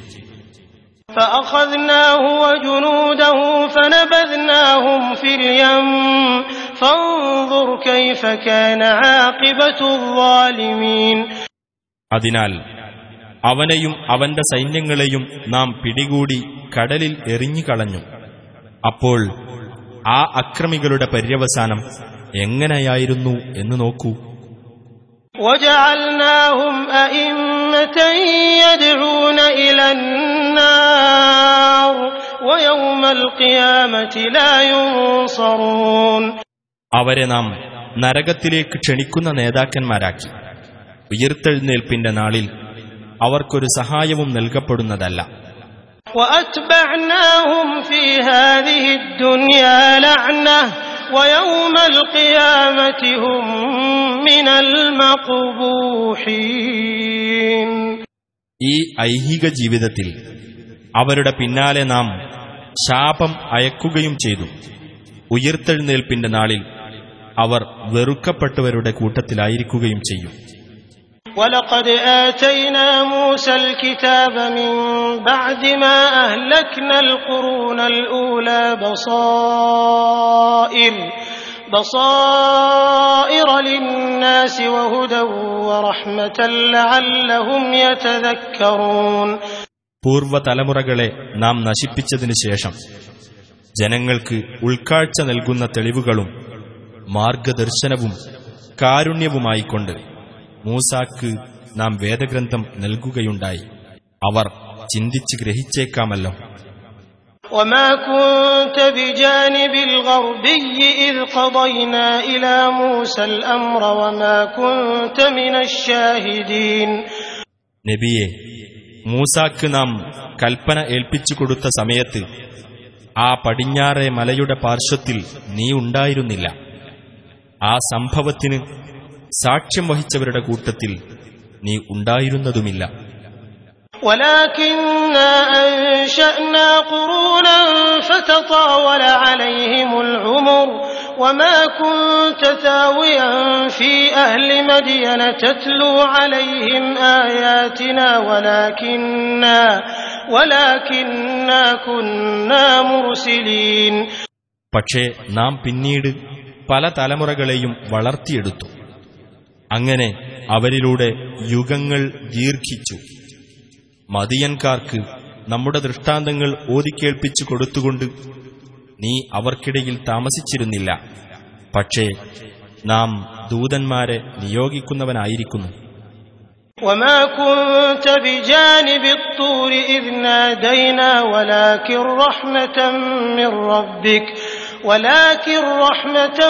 അതിനാൽ അവനെയും അവന്റെ സൈന്യങ്ങളെയും നാം പിടികൂടി കടലിൽ എറിഞ്ഞുകളഞ്ഞു. അപ്പോൾ ആ അക്രമികളുടെ പര്യവസാനം എങ്ങനെയായിരുന്നു എന്ന് നോക്കൂ
وجعلناهم أئمة يدعون إلى النار ويوم القيامة لا ينصرون
അവരെ നാം നരകത്തിലേക്ക് ക്ഷണിക്കുന്ന നേതാക്കന്മാരാക്കി ഉയർത്തെഴുന്നേൽപ്പിന്റെ നാളിൽ അവർക്കൊരു സഹായവും നൽകപ്പെടുന്നതല്ല
وأتبعناهم في هذه الدنيا لعنة ويوم القيامة هم من المقبوحين
ഈ ഐഹിക ജീവിതത്തിൽ അവരുടെ പിന്നാലെ നാം ശാപം അയക്കുകയും ചെയ്തു ഉയർത്തെഴുന്നേൽപ്പിന്റെ നാളിൽ അവർ വെറുക്കപ്പെട്ടവരുടെ കൂട്ടത്തിലായിരിക്കുകയും ചെയ്യും
ولقد آتينا موسى الكتاب من بعد ما أهلكنا القرون الأولى بصائر بصائر للناس وهدى ورحمة لعلهم يتذكرون
പൂർവ്വതലമുറകളെ നാം നശിപ്പിച്ചതിനു ശേഷം ജനങ്ങൾക്ക് ഉൾക്കാഴ്ച നൽകുന്ന തെളിവുകളും മാർഗദർശനവും കാരുണ്യവുമായിക്കൊണ്ട് മൂസാക്ക് നാം വേദഗ്രന്ഥം നൽകുകയുണ്ടായി അവർ ചിന്തിച്ച് ഗ്രഹിച്ചേക്കാമല്ലോ
وما كنت بجانب الغربي إذ قضينا إلى موسى الأمر وما كنت من الشاهدين
നബിയെ മൂസാക്ക് നാം കൽപ്പന ഏൽപ്പിച്ചു കൊടുത്ത സമയത്ത് ആ പടിഞ്ഞാറെ മലയുടെ പാർശ്വത്തിൽ നീ ഉണ്ടായിരുന്നില്ല ആ സംഭവത്തിന് സാക്ഷ്യം വഹിച്ചവരുടെ കൂട്ടത്തിൽ നീ ഉണ്ടായിരുന്നതുമില്ല
ولكنا أنشأنا قرونا فتطاول عليهم العمر وما كنت ثاويا في أهل مدين تتلو عليهم آياتنا ولكنا ولكنا كنا مرسلين
പക്ഷേ നാം പിന്നീട് പല തലമുറകളെയും വളർത്തിയെടുത്തു അങ്ങനെ അവരിലൂടെ യുഗങ്ങൾ ദീർഘിച്ചു മതിയൻകാർക്ക് നമ്മുടെ ദൃഷ്ടാന്തങ്ങൾ ഓതിക്കേൾപ്പിച്ചു കൊടുത്തുകൊണ്ട് നീ അവർക്കിടയിൽ താമസിച്ചിരുന്നില്ല പക്ഷേ നാം ദൂതന്മാരെ നിയോഗിക്കുന്നവനായിരിക്കുന്നു
وما كنت بجانب الطور إذ نادينا ولكن رحمة من ربك ولكن رحمة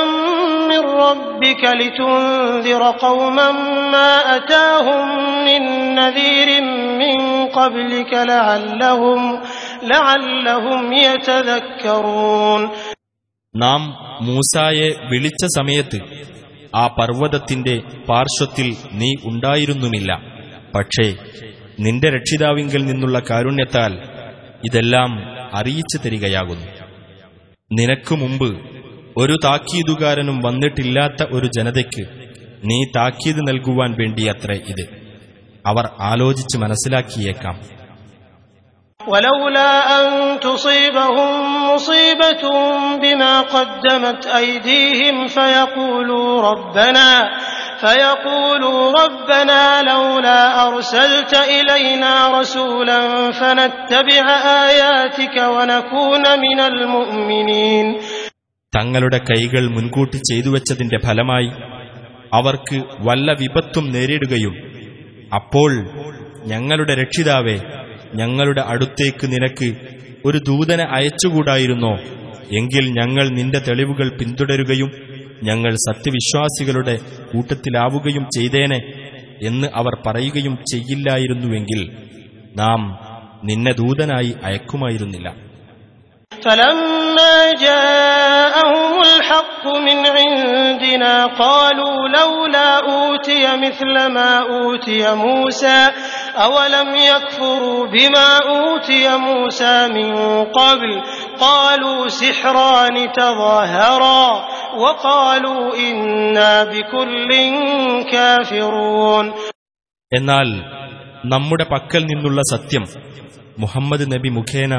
من ربك لتنذر قوما ما أتاهم من نذير من قبلك لعلهم لعلهم يتذكرون
നാം മൂസായെ വിളിച്ച സമയത്ത് ആ പർവ്വതത്തിന്റെ പാർശ്വത്തിൽ നീ ഉണ്ടായിരുന്നുമില്ല പക്ഷേ നിന്റെ രക്ഷിതാവിങ്കിൽ നിന്നുള്ള കാരുണ്യത്താൽ ഇതെല്ലാം അറിയിച്ചു തരികയാകുന്നു നിനക്കു മുമ്പ് ഒരു താക്കീതുകാരനും വന്നിട്ടില്ലാത്ത ഒരു ജനതയ്ക്ക് നീ താക്കീത് നൽകുവാൻ വേണ്ടിയത്രേ ഇത് അവർ ആലോചിച്ച് മനസ്സിലാക്കിയേക്കാം
ولولا أن تصيبهم مصيبة بما قدمت أيديهم فيقولوا ربنا فيقولوا ربنا لولا أرسلت إلينا رسولا فنتبع آياتك ونكون من المؤمنين
തങ്ങളുടെ കൈകൾ മുൻകൂട്ടി ചെയ്തുവച്ചതിന്റെ ഫലമായി അവർക്ക് വല്ല വിപത്തും നേരിടുകയും അപ്പോൾ ഞങ്ങളുടെ രക്ഷിതാവേ ഞങ്ങളുടെ അടുത്തേക്ക് നിനക്ക് ഒരു ദൂതനെ അയച്ചുകൂടായിരുന്നോ എങ്കിൽ ഞങ്ങൾ നിന്റെ തെളിവുകൾ പിന്തുടരുകയും ഞങ്ങൾ സത്യവിശ്വാസികളുടെ കൂട്ടത്തിലാവുകയും ചെയ്തേനെ എന്ന് അവർ പറയുകയും ചെയ്യില്ലായിരുന്നുവെങ്കിൽ നാം നിന്നെ ദൂതനായി അയക്കുമായിരുന്നില്ല
فلما جاءهم الحق من عندنا قالوا لولا أوتي مثل ما أوتي موسى أولم يكفروا بما أوتي موسى من قبل قالوا سحران تظاهرا وقالوا إنا بكل كافرون
എന്നാൽ നമ്മുടെ പക്കൽ നിന്നുള്ള സത്യം മുഹമ്മദ് നബി മുഖേന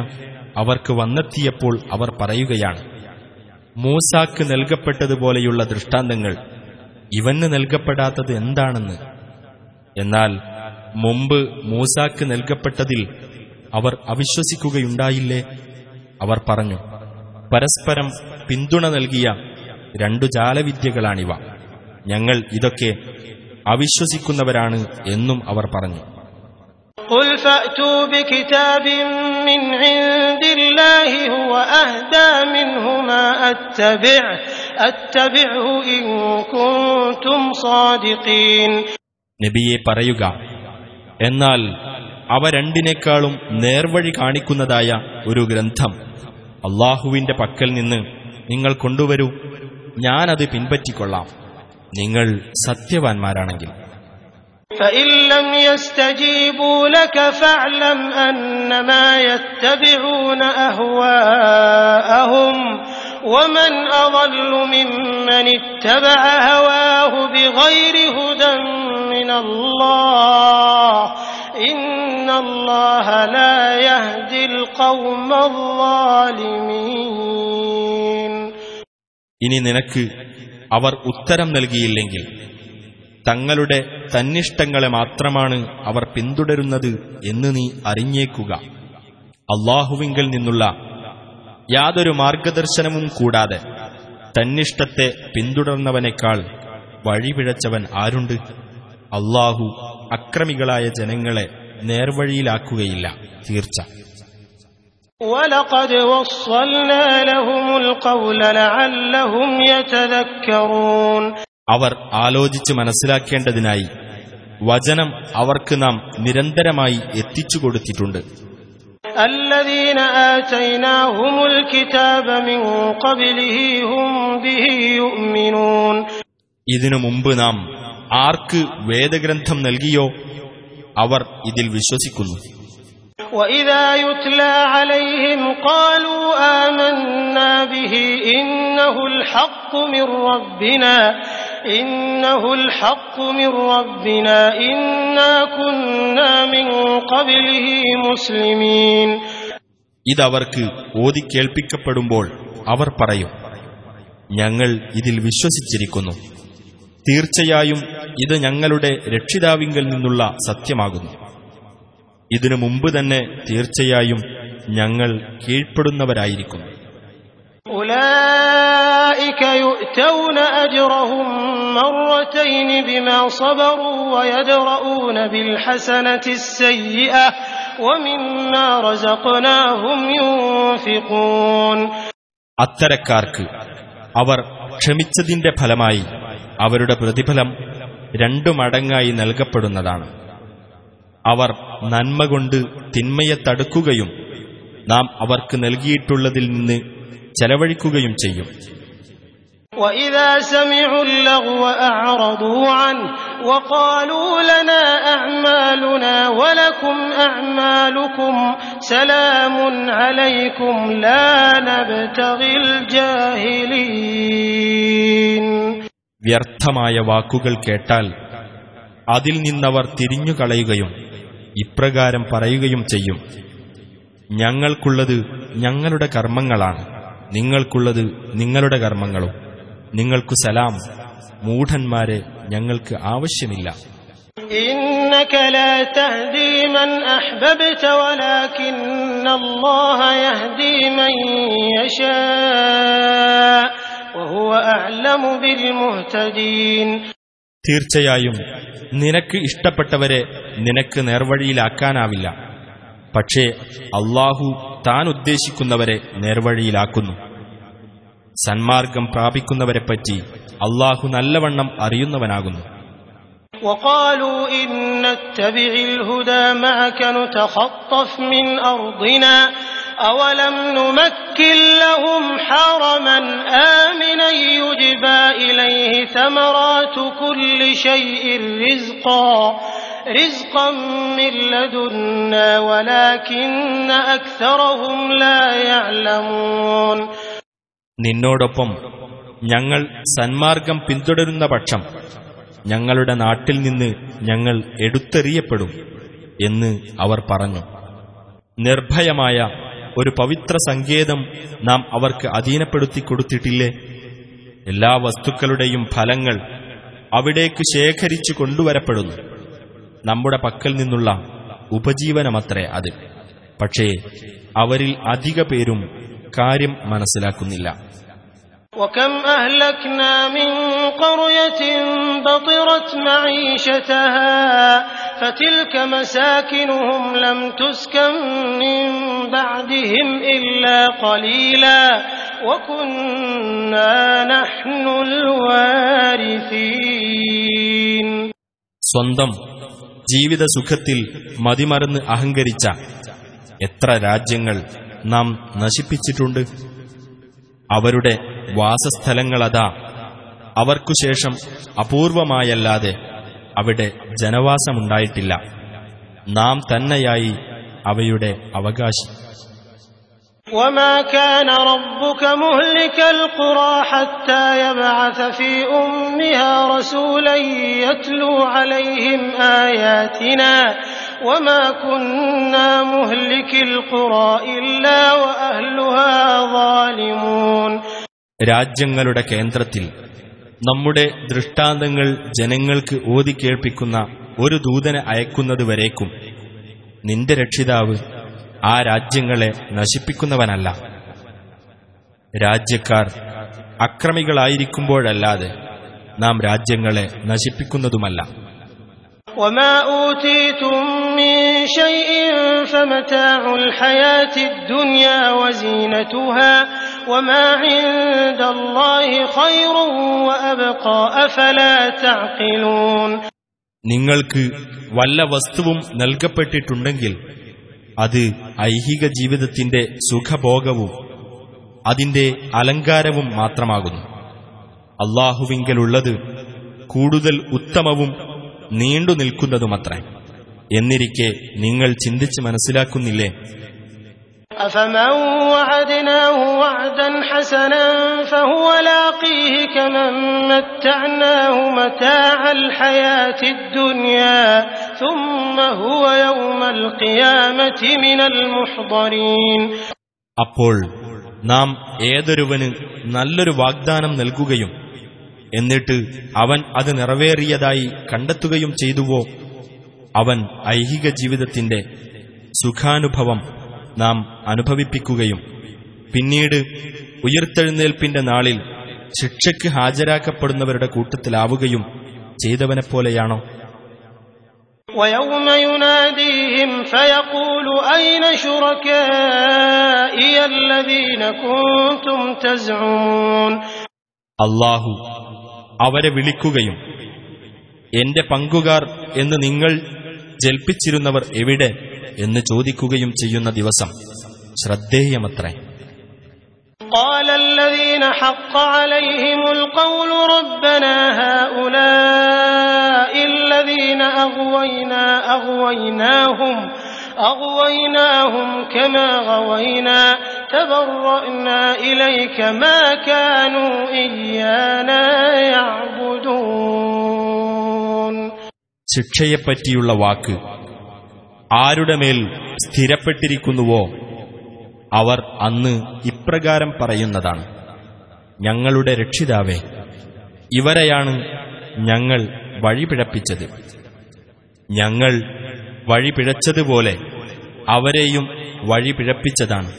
അവർക്ക് വന്നെത്തിയപ്പോൾ അവർ പറയുകയാണ് മൂസാക്ക് നൽകപ്പെട്ടതുപോലെയുള്ള ദൃഷ്ടാന്തങ്ങൾ ഇവന് നൽകപ്പെടാത്തത് എന്താണെന്ന് എന്നാൽ മുമ്പ് മൂസാക്ക് നൽകപ്പെട്ടതിൽ അവർ അവിശ്വസിക്കുകയുണ്ടായില്ലേ അവർ പറഞ്ഞു പരസ്പരം പിന്തുണ നൽകിയ രണ്ടു ജാലവിദ്യകളാണിവ ഞങ്ങൾ ഇതൊക്കെ അവിശ്വസിക്കുന്നവരാണ് എന്നും അവർ പറഞ്ഞു
قل فأتوا بكتاب من عند الله هو أهدى منهما أتبعه أتبعه إن كنتم صادقين
നബിയെ പറയുക എന്നാൽ അവ രണ്ടിനേക്കാളും നേർവഴി കാണിക്കുന്നതായ ഒരു ഗ്രന്ഥം അള്ളാഹുവിന്റെ പക്കൽ നിന്ന് നിങ്ങൾ കൊണ്ടുവരൂ ഞാനത് പിൻപറ്റിക്കൊള്ളാം നിങ്ങൾ സത്യവാൻമാരാണെങ്കിൽ
فإن لم يستجيبوا لك فاعلم أنما يتبعون أهواءهم ومن أضل ممن اتبع هواه بغير هدى من الله إن الله لا يهدي القوم الظالمين
ഇനി നിനക്ക് അവർ ഉത്തരം നൽകിയില്ലെങ്കിൽ തങ്ങളുടെ തന്നിഷ്ടങ്ങളെ മാത്രമാണ് അവർ പിന്തുടരുന്നത് എന്ന് നീ അറിഞ്ഞേക്കുക അള്ളാഹുവിങ്കിൽ നിന്നുള്ള യാതൊരു മാർഗദർശനവും കൂടാതെ തന്നിഷ്ടത്തെ പിന്തുടർന്നവനേക്കാൾ വഴിപിഴച്ചവൻ ആരുണ്ട്? അള്ളാഹു അക്രമികളായ ജനങ്ങളെ നേർവഴിയിലാക്കുകയില്ല. തീർച്ച. അവർ ആലോചിച്ച് മനസ്സിലാക്കേണ്ടതിനായി വചനം അവർക്ക് നാം നിരന്തരമായി എത്തിച്ചു കൊടുത്തിട്ടുണ്ട്.
الذين آتيناهم الكتاب من قبله هم به يؤمنون
ഇതിനു മുമ്പ് നാം ആർക്ക് വേദഗ്രന്ഥം നൽകിയോ അവർ ഇതിൽ വിശ്വസിക്കുന്നു
وإذا يتلى عليهم قالوا آمنا به إنه الحق من ربنا
ഇതവർക്ക് ഓതി കേൾപ്പിക്കപ്പെടുമ്പോൾ അവർ പറയും ഞങ്ങൾ ഇതിൽ വിശ്വസിച്ചിരിക്കുന്നു. തീർച്ചയായും ഇത് ഞങ്ങളുടെ രക്ഷിതാവിങ്കിൽ നിന്നുള്ള സത്യമാകുന്നു. ഇതിനു മുമ്പ് തന്നെ തീർച്ചയായും ഞങ്ങൾ കീഴ്പ്പെടുന്നവരായിരിക്കുന്നു.
ഉലാ أولئك يؤتون أجرهم مرتين بما صبروا ويدرؤون بالحسنة السيئة ومما رزقناهم ينفقون
അത്തരക്കാർക്ക് അവർ ക്ഷമിച്ചതിന്റെ ഫലമായി അവരുടെ പ്രതിഫലം രണ്ടു മടങ്ങായി നൽകപ്പെടുന്നതാണ് അവർ നന്മ കൊണ്ട് തിന്മയെ തടുക്കുകയും നാം അവർക്ക് നൽകിയിട്ടുള്ളതിൽ നിന്ന് ചെലവഴിക്കുകയും ചെയ്യും
وإذا سمعوا اللغو أعرضوا عنه وقالوا لنا أعمالنا ولكم أعمالكم سلام عليكم لا نبتغي الجاهلين
വ്യർത്ഥമായ വാക്കുകൾ കേട്ടാൽ അതിൽ നിന്നവർ തിരിഞ്ഞുകളയുകയും ഇപ്രകാരം പറയുകയും ചെയ്യും ഞങ്ങൾക്കുള്ളത് ഞങ്ങളുടെ കർമ്മങ്ങളാണ് നിങ്ങൾക്കുള്ളത് നിങ്ങളുടെ കർമ്മങ്ങളും നിങ്ങൾക്കു സലാം. മൂഢന്മാരെ ഞങ്ങൾക്ക് ആവശ്യമില്ല. തീർച്ചയായും നിനക്ക് ഇഷ്ടപ്പെട്ടവരെ നിനക്ക് നേർവഴിയിലാക്കാനാവില്ല. പക്ഷേ അള്ളാഹു താൻ ഉദ്ദേശിക്കുന്നവരെ നേർവഴിയിലാക്കുന്നു. സന്മാർഗം പ്രാപിക്കുന്നവരെപ്പറ്റി അള്ളാഹു നല്ലവണ്ണം അറിയുന്നവനാകുന്നു
وقالوا إن نتبع الهدى معك نتخطف من أرضنا أولم نمكن لهم حرما آمنا يجبى إليه ثمرات كل شيء رزقا رزقا من لدنا ولكن أكثرهم لا يعلمون
നിന്നോടൊപ്പം ഞങ്ങൾ സന്മാർഗം പിന്തുടരുന്ന പക്ഷം ഞങ്ങളുടെ നാട്ടിൽ നിന്ന് ഞങ്ങൾ എടുത്തെറിയപ്പെടും എന്ന് അവർ പറഞ്ഞു. നിർഭയമായ ഒരു പവിത്ര സങ്കേതം നാം അവർക്ക് അധീനപ്പെടുത്തി കൊടുത്തിട്ടില്ലേ? എല്ലാ വസ്തുക്കളുടെയും ഫലങ്ങൾ അവിടേക്ക് ശേഖരിച്ചു കൊണ്ടുവരപ്പെടുന്നു. നമ്മുടെ പക്കൽ നിന്നുള്ള ഉപജീവനമത്രേ അത്. പക്ഷേ അവരിൽ അധിക പേരും കാര്യം മനസ്സിലാക്കുന്നില്ല
وكم أهلكنا من قرية بطرت معيشتها فتلك مساكنهم لم تسكن من بعدهم إلا قليلا وكنا نحن الوارثين
സ്വന്തം ജീവിത സുഖത്തിൽ മതിമറന്ന് അഹങ്കരിച്ച എത്ര രാജ്യങ്ങൾ നാം നശിപ്പിച്ചിട്ടുണ്ട് അവരുടെ വാസസ്ഥലങ്ങളതാ അവർക്കുശേഷം അപൂർവമായല്ലാതെ അവിടെ ജനവാസമുണ്ടായിട്ടില്ല നാം തന്നെയായി അവയുടെ അവകാശി
وما كان ربك مهلك القرى حتى يبعث في أمها رسولا يتلو عليهم آياتنا وما كنا مهلك القرى إلا وأهلها ظالمون
രാജ്യങ്ങളുടെ കേന്ദ്രത്തിൽ നമ്മുടെ ദൃഷ്ടാന്തങ്ങൾ ജനങ്ങൾക്ക് ഓതി കേൾപ്പിക്കുന്ന ഒരു ദൂതനെ അയക്കുന്നതുവരേക്കും നിന്റെ രക്ഷിതാവ് ആ രാജ്യങ്ങളെ നശിപ്പിക്കുന്നവനല്ല രാജ്യക്കാർ അക്രമികളായിരിക്കുമ്പോഴല്ലാതെ നാം രാജ്യങ്ങളെ നശിപ്പിക്കുന്നതുമല്ല
وما أوتيتم من شيء فمتاع الحياة الدنيا وزينتها وما عند الله خير وأبقى أفلا تعقلون
നിങ്ങൾക്ക് വല്ല വസ്തുവും നൽകപ്പെട്ടിട്ടുണ്ടെങ്കിൽ അത് ഐഹിക ജീവിതത്തിന്റെ സുഖഭോഗവും അതിന്റെ അലങ്കാരവും മാത്രമാകുന്നു അള്ളാഹുവിങ്കലുള്ളത് കൂടുതൽ ഉത്തമവും നീണ്ടു നിൽക്കുന്നതുമത്രേ എന്നിരിക്കെ നിങ്ങൾ ചിന്തിച്ച് മനസ്സിലാക്കുന്നില്ലേ
أفمن وعدناه وعدا حسنا فهو لاقيه كمن متعناه متاع الحياة الدنيا ثم هو يوم القيامة من المحضرين
അപ്പോൾ നാം ഏതൊരുവന് നല്ലൊരു വാഗ്ദാനം നൽകുകയും എന്നിട്ട് അവൻ അത് നിറവേറിയതായി കണ്ടെത്തുകയും ചെയ്തുവോ അവൻ ഐഹിക ജീവിതത്തിന്റെ സുഖാനുഭവം നാം അനുഭവിപ്പിക്കുകയും പിന്നീട് ഉയർത്തെഴുന്നേൽപ്പിന്റെ നാളിൽ ശിക്ഷയ്ക്ക് ഹാജരാക്കപ്പെടുന്നവരുടെ കൂട്ടത്തിലാവുകയും ചെയ്തവനെപ്പോലെയാണോ
ويوم يناديهم فيقول أين شركائي الذين كنتم تزعمون
അള്ളാഹു അവരെ വിളിക്കുകയും എന്റെ പങ്കുകാർ എന്ന് നിങ്ങൾ ജൽപ്പിച്ചിരുന്നവർ എവിടെ എന്ന് ചോദിക്കുകയും ചെയ്യുന്ന ദിവസം ശ്രദ്ധേയമത്രേ
قال الذين حق عليهم القول ربنا هؤلاء الذين أغوينا أغويناهم أغويناهم كما غوينا تبرأنا إليك ما كانوا إيانا
ശിക്ഷയെപ്പറ്റിയുള്ള വാക്ക്. ആരുടെ മേൽ സ്ഥിരപ്പെട്ടിരിക്കുന്നുവോ അവർ അന്ന് ഇപ്രകാരം പറയുന്നതാണ്. ഞങ്ങളുടെ രക്ഷിതാവേ ഇവരെയാണ് ഞങ്ങൾ വഴിപിഴപ്പിച്ചത്. ഞങ്ങൾ വഴിപിഴച്ചതുപോലെ അവരെയും വഴിപിഴപ്പിച്ചതാണ്.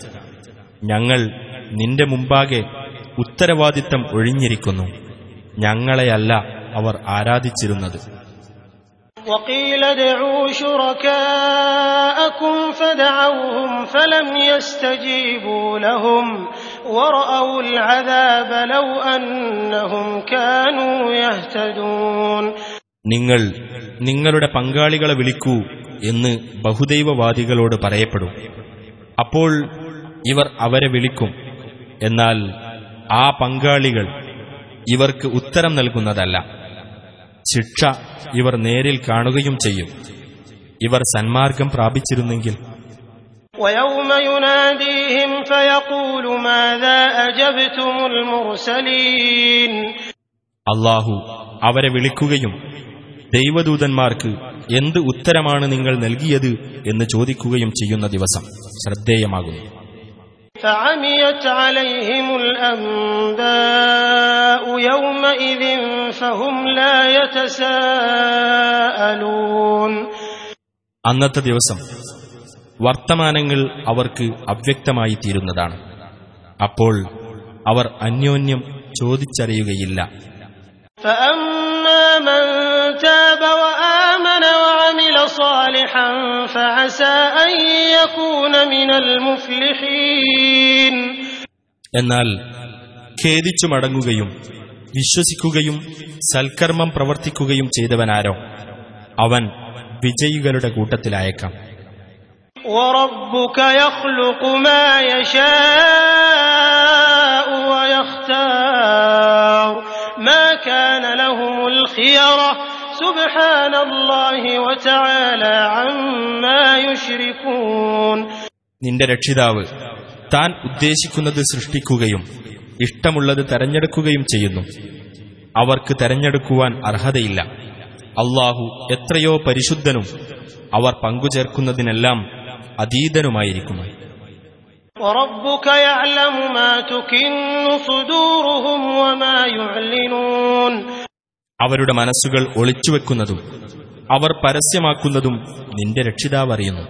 ഞങ്ങൾ നിന്റെ മുമ്പാകെ ഉത്തരവാദിത്തം ഒഴിഞ്ഞിരിക്കുന്നു. ഞങ്ങളെയല്ല അവർ ആരാധിച്ചിരുന്നത്.
وقيل ادعوا شركاءكم فدعوهم فلم يستجيبوا لهم ورأوا العذاب لو أنهم كانوا يهتدون
നിങ്ങൾ നിങ്ങളുടെ പങ്കാളികളെ വിളിക്കൂ എന്ന് ബഹുദൈവവാദികളോട് പറയപ്പെടും അപ്പോൾ ഇവർ അവരെ വിളിക്കും എന്നാൽ ആ പങ്കാളികൾ ഇവർക്ക് ഉത്തരം നൽകുന്നതല്ല ശിക്ഷ ഇവർ നേരിൽ കാണുകയും ചെയ്യും. ഇവർ സന്മാർഗം പ്രാപിച്ചിരുന്നെങ്കിൽ. അള്ളാഹു അവരെ വിളിക്കുകയും ദൈവദൂതന്മാർക്ക് എന്ത് ഉത്തരമാണ് നിങ്ങൾ നൽകിയത്? എന്ന് ചോദിക്കുകയും ചെയ്യുന്ന ദിവസം ശ്രദ്ധേയമാകുന്നു.
فعميت عليهم الأنباء يومئذ فهم لا يتساءلون
അന്നത്തെ ദിവസം വർത്തമാനങ്ങൾ അവർക്ക് അവ്യക്തമായി തീരുന്നതാണ് അപ്പോൾ അവർ അന്യോന്യം ചോദിച്ചറിയുകയില്ല
فأما من تاب وآمن وعمل صالحا فعسى أن يكون من المفلحين
എന്നാൽ ഖേദിച്ചു മടങ്ങുകയും വിശ്വസിക്കുകയും സൽക്കർമ്മം പ്രവർത്തിക്കുകയും ചെയ്തവനാരോ അവൻ വിജയികളുടെ കൂട്ടത്തിലായേക്കാം
وربك يخلق ما يشاء ويختار ما كان لهم الخيرة سبحان الله وتعالى عما يشركون
നിന്റെ രക്ഷിതാവ് താൻ ഉദ്ദേശിക്കുന്നത് സൃഷ്ടിക്കുകയും ഇഷ്ടമുള്ളത് തെരഞ്ഞെടുക്കുകയും ചെയ്യുന്നു അവർക്ക് തെരഞ്ഞെടുക്കുവാൻ അർഹതയില്ല അള്ളാഹു എത്രയോ പരിശുദ്ധനും അവർ പങ്കുചേർക്കുന്നതിനെല്ലാം അതീതനുമായിരിക്കുന്നു അവരുടെ മനസ്സുകൾ ഒളിച്ചുവെക്കുന്നതും അവർ പരസ്യമാക്കുന്നതും നിന്റെ രക്ഷിതാവ് അറിയുന്നു.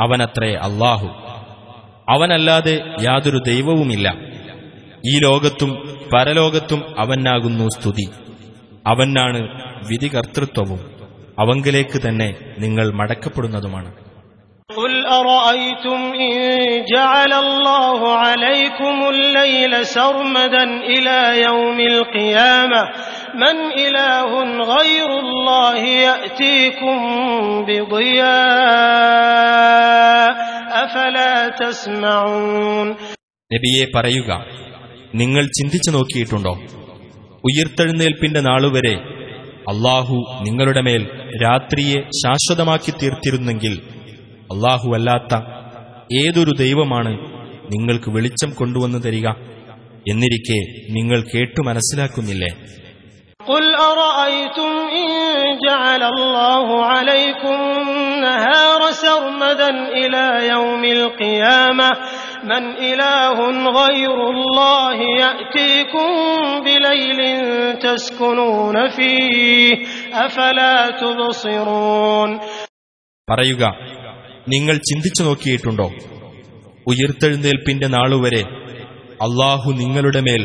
അവനത്രേ അല്ലാഹു. അവനല്ലാതെ യാതൊരു ദൈവവുമില്ല. ഈ ലോകത്തും പരലോകത്തും അവനാകുന്നു സ്തുതി അവനാണ് വിധികർത്തൃത്വവും അവങ്കിലേക്ക് തന്നെ നിങ്ങൾ മടക്കപ്പെടുന്നതുമാണ്
قل أرأيتم إن جعل الله عليكم الليل سرمدا إلى يوم القيامة من إله غير الله يأتيكم بضياء أفلا تسمعون
നബിയെ പറയുക നിങ്ങൾ ചിന്തിച്ചു നോക്കിയിട്ടുണ്ടോ ഉയിർത്തെഴുന്നേൽപ്പിന്റെ നാളുവരെ അള്ളാഹു നിങ്ങളുടെ മേൽ രാത്രിയെ ശാശ്വതമാക്കി തീർത്തിരുന്നെങ്കിൽ അള്ളാഹു അല്ലാത്ത ഏതൊരു ദൈവമാണ് നിങ്ങൾക്ക് വെളിച്ചം കൊണ്ടുവന്നു തരിക എന്നിരിക്കെ നിങ്ങൾ കേട്ടു മനസ്സിലാക്കുന്നില്ലേ
قل أرأيتم إن جعل الله عليكم النهار سرمدا إلى يوم القيامة من إله غير الله يأتيكم بليل تسكنون فيه أفلا تبصرون
പറയുക നിങ്ങൾ ചിന്തിച്ചു നോക്കിയിട്ടുണ്ടോ ഉയിർത്തെഴുന്നേൽപ്പിന്റെ നാളുവരെ അള്ളാഹു നിങ്ങളുടെ മേൽ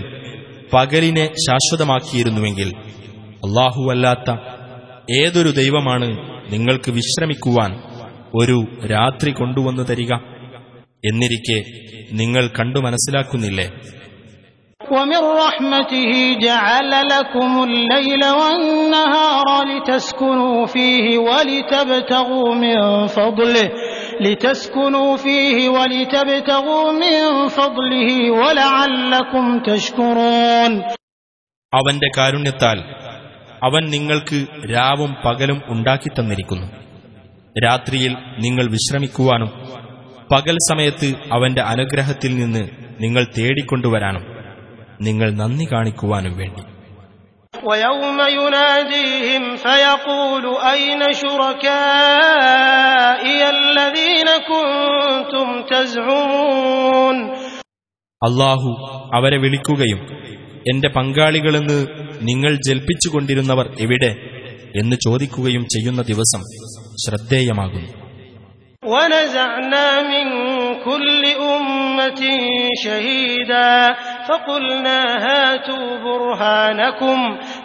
പകലിനെ ശാശ്വതമാക്കിയിരുന്നുവെങ്കിൽ അല്ലാത്ത ഏതൊരു ദൈവമാണ് നിങ്ങൾക്ക് വിശ്രമിക്കുവാൻ ഒരു രാത്രി കൊണ്ടുവന്നു തരിക എന്നിരിക്കെ നിങ്ങൾ കണ്ടു മനസ്സിലാക്കുന്നില്ലേ? അവന്റെ കാരുണ്യത്താൽ അവൻ നിങ്ങൾക്ക് രാവും പകലും ഉണ്ടാക്കി തന്നിരിക്കുന്നു. രാത്രിയിൽ നിങ്ങൾ വിശ്രമിക്കുവാനും പകൽ സമയത്ത് അവന്റെ അനുഗ്രഹത്തിൽ നിന്ന് നിങ്ങൾ തേടിക്കൊണ്ടുവരാനും നിങ്ങൾ നന്ദി കാണിക്കുവാനും വേണ്ടി
ويوم يناديهم فيقول أين شركائي الذين كنتم تزعمون
അള്ളാഹു അവരെ വിളിക്കുകയും എന്റെ പങ്കാളികളെന്ന് നിങ്ങൾ ജൽപ്പിച്ചുകൊണ്ടിരുന്നവർ എവിടെ എന്ന് ചോദിക്കുകയും ചെയ്യുന്ന ദിവസം ശ്രദ്ധേയമാകുന്നു
ونزعنا من كل أمة شهيدا فقلنا هاتوا برهانكم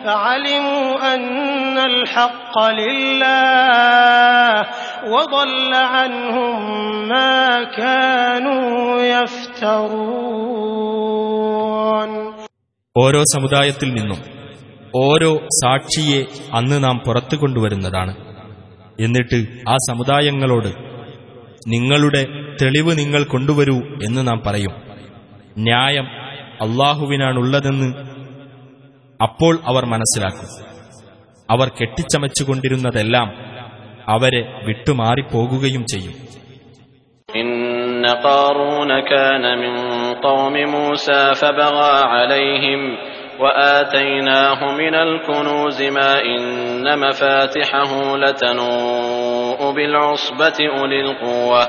فعلموا أن الحق لله وضل عنهم ما كانوا يفترون
ഓരോ സമുദായത്തിൽ നിന്നും ഓരോ സാക്ഷിയെ അന്ന് നാം പുറത്തു കൊണ്ടുവരുന്നതാണ് എന്നിട്ട് ആ സമുദായങ്ങളോട് നിങ്ങളുടെ തെളിവ് നിങ്ങൾ കൊണ്ടുവരൂ എന്ന് നാം പറയും ന്യായം അള്ളാഹുവിനാണുള്ളതെന്ന് അപ്പോൾ അവർ മനസ്സിലാക്കും അവർ കെട്ടിച്ചമച്ചുകൊണ്ടിരുന്നതെല്ലാം അവരെ വിട്ടുമാറിപ്പോകുകയും ചെയ്യും
إن قارون كان من قوم موسى فبغى عليهم وآتيناه من الكنوز ما إن مفاتحه لتنوء بالعصبة أولي القوة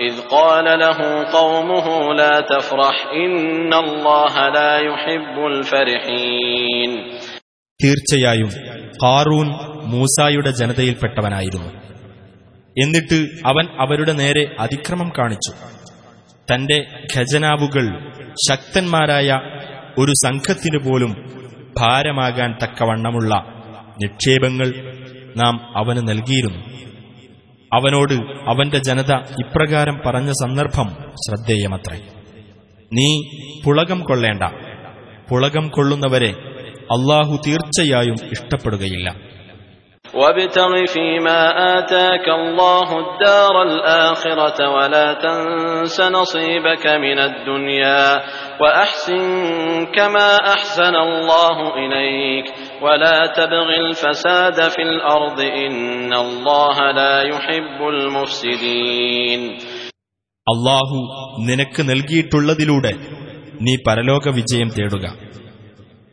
إذ قال له قومه لا تفرح إن الله لا يحب الفرحين
തീർച്ചയായും കാറൂൻ മൂസായുടെ ജനതയിൽപ്പെട്ടവനായിരുന്നു എന്നിട്ട് അവൻ അവരുടെ നേരെ അതിക്രമം കാണിച്ചു തന്റെ ഖജനാവുകൾ ശക്തന്മാരായ ഒരു സംഘത്തിനു പോലും ഭാരമാകാൻ തക്കവണ്ണമുള്ള നിക്ഷേപങ്ങൾ നാം അവന് നൽകിയിരുന്നു അവനോട് അവന്റെ ജനത ഇപ്രകാരം പറഞ്ഞ സന്ദർഭം ശ്രദ്ധേയമത്രേ. നീ പുളകം കൊള്ളേണ്ട. പുളകം കൊള്ളുന്നവരെ അള്ളാഹു തീർച്ചയായും ഇഷ്ടപ്പെടുകയില്ല.
وابتغ فيما آتاك الله الدار الآخرة ولا تنس نصيبك من الدنيا وأحسن كما أحسن الله إليك ولا تبغ الفساد في الأرض إن الله لا يحب المفسدين
അള്ളാഹു നിനക്ക് നൽകിയിട്ടുള്ളതിലൂടെ നീ പരലോക വിജയം തേടുക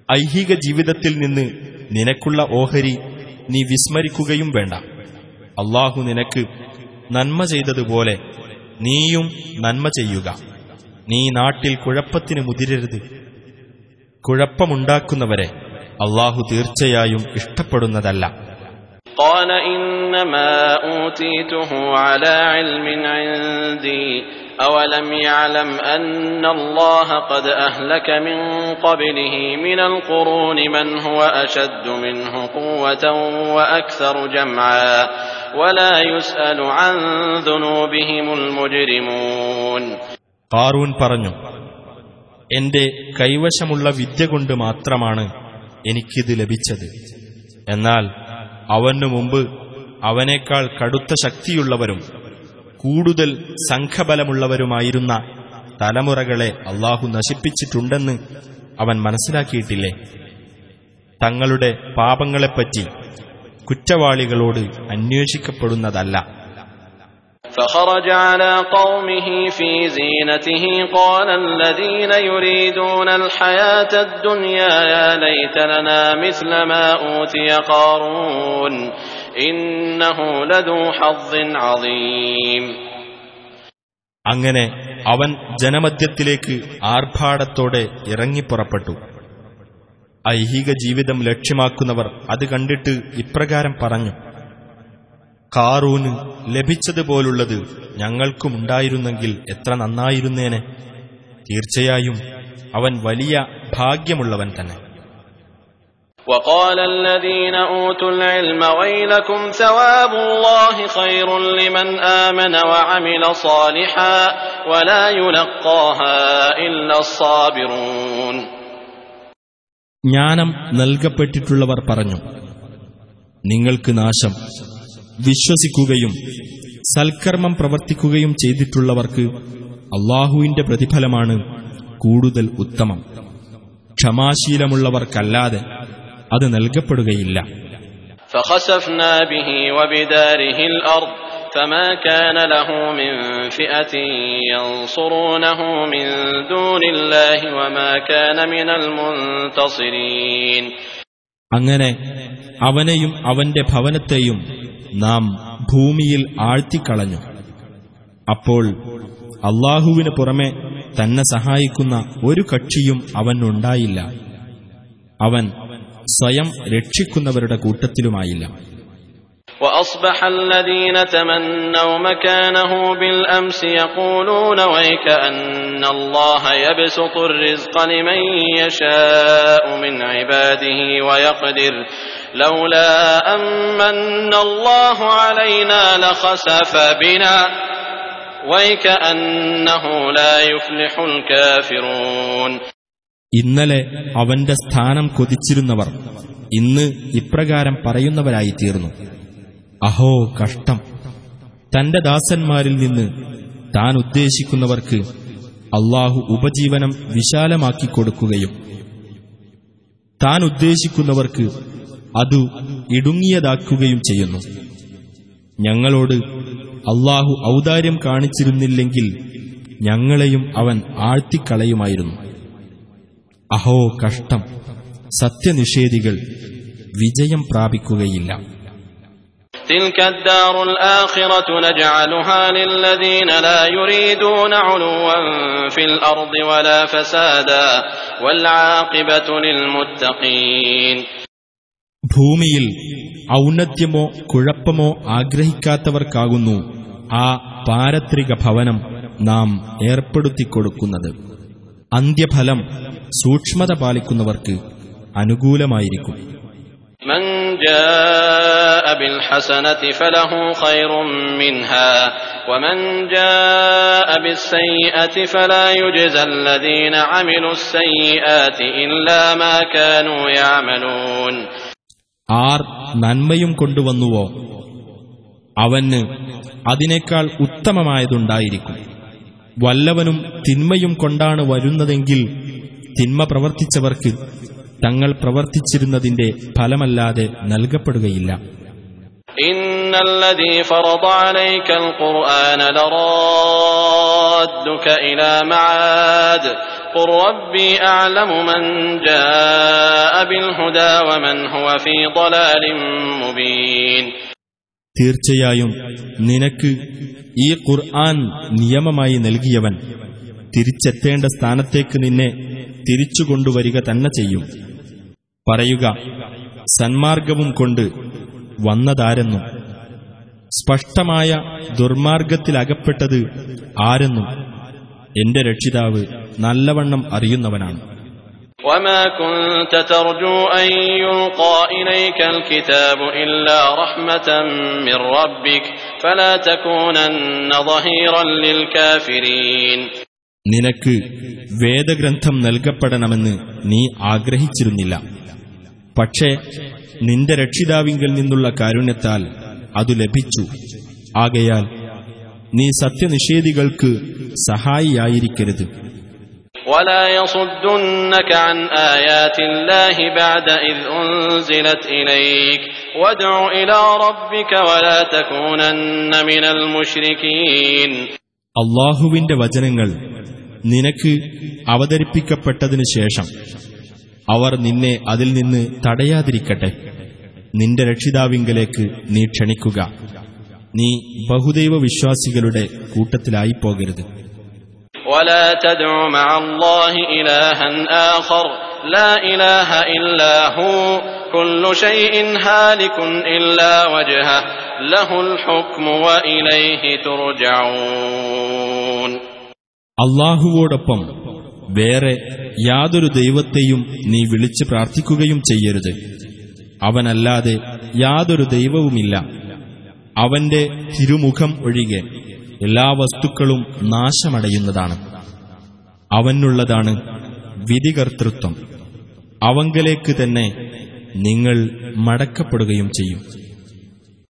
ഐഹിക ജീവിതത്തിൽ നിന്ന് നിനക്കുള്ള ഓഹരി നീ വിസ്മരിക്കുകയും വേണ്ട അള്ളാഹു നിനക്ക് നന്മ ചെയ്തതുപോലെ നീയും നന്മ ചെയ്യുക നീ നാട്ടിൽ കുഴപ്പത്തിന് മുതിരരുത് കുഴപ്പമുണ്ടാക്കുന്നവരെ അള്ളാഹു തീർച്ചയായും ഇഷ്ടപ്പെടുന്നതല്ല
قال إنما أوتيته على علم عندي أولم يعلم أن الله قد أهلك من قبله من القرون من هو أشد منه قوة وأكثر جمعا ولا يسأل عن ذنوبهم المجرمون
കാറൂൻ പറഞ്ഞു എന്റെ കൈവശമുള്ള വിദ്യ കൊണ്ട് മാത്രമാണ് എനിക്കിത് ലഭിച്ചത് എന്നാൽ അവനു മുമ്പ് അവനേക്കാൾ കടുത്ത ശക്തിയുള്ളവരും കൂടുതൽ സംഘബലമുള്ളവരുമായിരുന്ന തലമുറകളെ അള്ളാഹു നശിപ്പിച്ചിട്ടുണ്ടെന്ന് അവൻ മനസ്സിലാക്കിയിട്ടില്ലേ തങ്ങളുടെ പാപങ്ങളെപ്പറ്റി കുറ്റവാളികളോട് അന്വേഷിക്കപ്പെടുന്നതല്ല
فخرج على قومه في زينته قال الذين يريدون الحياة الدنيا يا ليت لنا مثل ما أوتي قارون
അങ്ങനെ അവൻ ജനമധ്യത്തിലേക്ക് ആർഭാടത്തോടെ ഇറങ്ങിപ്പുറപ്പെട്ടു ഐഹിക ജീവിതം ലക്ഷ്യമാക്കുന്നവർ അത് കണ്ടിട്ട് ഇപ്രകാരം പറഞ്ഞു. കാറൂന് ലഭിച്ചതുപോലുള്ളത് ഞങ്ങൾക്കുമുണ്ടായിരുന്നെങ്കിൽ എത്ര നന്നായിരുന്നേനെ. തീർച്ചയായും അവൻ വലിയ ഭാഗ്യമുള്ളവൻ തന്നെ.
وقال الذين أوتوا العلم ويلكم ثواب الله خير لمن آمن وعمل صالحا ولا يلقاها إلا الصابرون
ജ്ഞാനം നൽകപ്പെട്ടിട്ടുള്ളവർ പറഞ്ഞു നിങ്ങൾക്ക് നാശം വിശ്വസിക്കുകയും സൽക്കർമ്മം പ്രവർത്തിക്കുകയും ചെയ്തിട്ടുള്ളവർക്ക് അള്ളാഹുവിന്റെ പ്രതിഫലമാണ് കൂടുതൽ ഉത്തമം ക്ഷമാശീലമുള്ളവർക്കല്ലാതെ അത് നൽകപ്പെടുകയില്ല
فخسفنا به وبداره الأرض فما كان له من فئة ينصرونه من دون الله وما كان من المنتصرين
അങ്ങനെ അവനെയും അവന്റെ ഭവനത്തെയും നാം ഭൂമിയിൽ ആഴ്ത്തിക്കളഞ്ഞു അപ്പോൾ അള്ളാഹുവിന് പുറമെ തന്നെ സഹായിക്കുന്ന ഒരു കക്ഷിയും അവനുണ്ടായില്ല അവൻ സ്വയം രക്ഷിക്കുന്നവരുടെ കൂട്ടത്തിലുമായില്ല
وأصبح الذين تمنوا مكانه بالأمس يقولون ويك أن الله يبسط الرزق لمن يشاء من عباده ويقدر لولا أمن الله علينا لخسف بنا ويكأنه لا يفلح الكافرون
ഇന്നലെ അവന്റെ സ്ഥാനം കൊതിച്ചിരുന്നവർ ഇന്ന് ഇപ്രകാരം പറയുന്നവരായി തീർന്നു അഹോ കഷ്ടം. തന്റെ ദാസന്മാരിൽ നിന്ന് താൻ ഉദ്ദേശിക്കുന്നവർക്ക് അള്ളാഹു ഉപജീവനം വിശാലമാക്കി കൊടുക്കുകയും താൻ ഉദ്ദേശിക്കുന്നവർക്ക് അതു ഇടുങ്ങിയതാക്കുകയും ചെയ്യുന്നു. ഞങ്ങളോട് അള്ളാഹു ഔദാര്യം കാണിച്ചിരുന്നില്ലെങ്കിൽ ഞങ്ങളെയും അവൻ ആഴ്ത്തിക്കളയുമായിരുന്നു. അഹോ കഷ്ടം. സത്യനിഷേധികൾ വിജയം പ്രാപിക്കുകയില്ല. ഭൂമിയിൽ ഔന്നത്യമോ കുഴപ്പമോ ആഗ്രഹിക്കാത്തവർക്കാകുന്നു ആ പാരത്രിക ഭവനം നാം ഏർപ്പെടുത്തിക്കൊടുക്കുന്നത്. അന്ത്യഫലം സൂക്ഷ്മത പാലിക്കുന്നവർക്ക് അനുകൂലമായിരിക്കും
من جاء بالحسنة فله خير منها ومن جاء بالسيئة فلا يجزى الذين عملوا السيئات إلا ما كانوا يعملون
ആർ നന്മയും കൊണ്ടുവന്നുവോ അവന് അതിനേക്കാൾ ഉത്തമമായതുണ്ടായിരിക്കും വല്ലവനും തിന്മയും കൊണ്ടാണ് വരുന്നതെങ്കിൽ തിന്മ പ്രവർത്തിച്ചവർക്ക് തങ്ങൾ പ്രവർത്തിച്ചിരുന്നതിന്റെ ഫലമല്ലാതെ നൽകപ്പെടുകയില്ല. തീർച്ചയായും നിനക്ക് ഈ ഖുർആൻ നിയമമായി നൽകിയവൻ തിരിച്ചെത്തേണ്ട സ്ഥാനത്തേക്ക് നിന്നെ തിരിച്ചുകൊണ്ടുവരിക തന്നെ ചെയ്യും പറയുക സന്മാർഗവും കൊണ്ട് വന്നതാരെന്നും സ്പഷ്ടമായ ദുർമാർഗത്തിലകപ്പെട്ടത് ആരെന്നും എന്റെ രക്ഷിതാവ് നല്ലവണ്ണം അറിയുന്നവനാണ്
وما كنت ترجو أن يلقى إليك الكتاب إلا رحمة من ربك فلا تكونن ظهيرا للكافرين
നിനക്ക് വേദഗ്രന്ഥം നൽകപ്പെടണമെന്ന് നീ ആഗ്രഹിച്ചിരുന്നില്ല പക്ഷേ നിന്റെ രക്ഷിതാവിങ്കിൽ നിന്നുള്ള കാരുണ്യത്താൽ അതു ലഭിച്ചു ആകയാൽ നീ സത്യനിഷേധികൾക്ക് സഹായിയായിരിക്കരുത്
ولا يصدنك عن آيات الله بعد إذ أنزلت إليك وادع إلى ربك ولا تكونن من المشركين
അള്ളാഹുവിന്റെ വചനങ്ങൾ നിനക്ക് അവതരിപ്പിക്കപ്പെട്ടതിനു ശേഷം അവർ നിന്നെ അതിൽ നിന്ന് തടയാതിരിക്കട്ടെ. നിന്റെ രക്ഷിതാവിങ്കലേക്ക് നീ ക്ഷണിക്കുക. നീ ബഹുദൈവ വിശ്വാസികളുടെ കൂട്ടത്തിലായി പോകരുത്.
ലഹുൽ ഹുക്മു വഇലൈഹി തുർജഊൻ.
അള്ളാഹുവോടൊപ്പം വേറെ യാതൊരു ദൈവത്തെയും നീ വിളിച്ച് പ്രാർത്ഥിക്കുകയും ചെയ്യരുത്. അവനല്ലാതെ യാതൊരു ദൈവവുമില്ല. അവന്റെ തിരുമുഖം ഒഴികെ എല്ലാ വസ്തുക്കളും നാശമടയുന്നതാണ്. അവനുള്ളതാണ് വിധികർത്തൃത്വം. അവങ്കലേക്ക് തന്നെ നിങ്ങൾ മടക്കപ്പെടുകയും ചെയ്യും.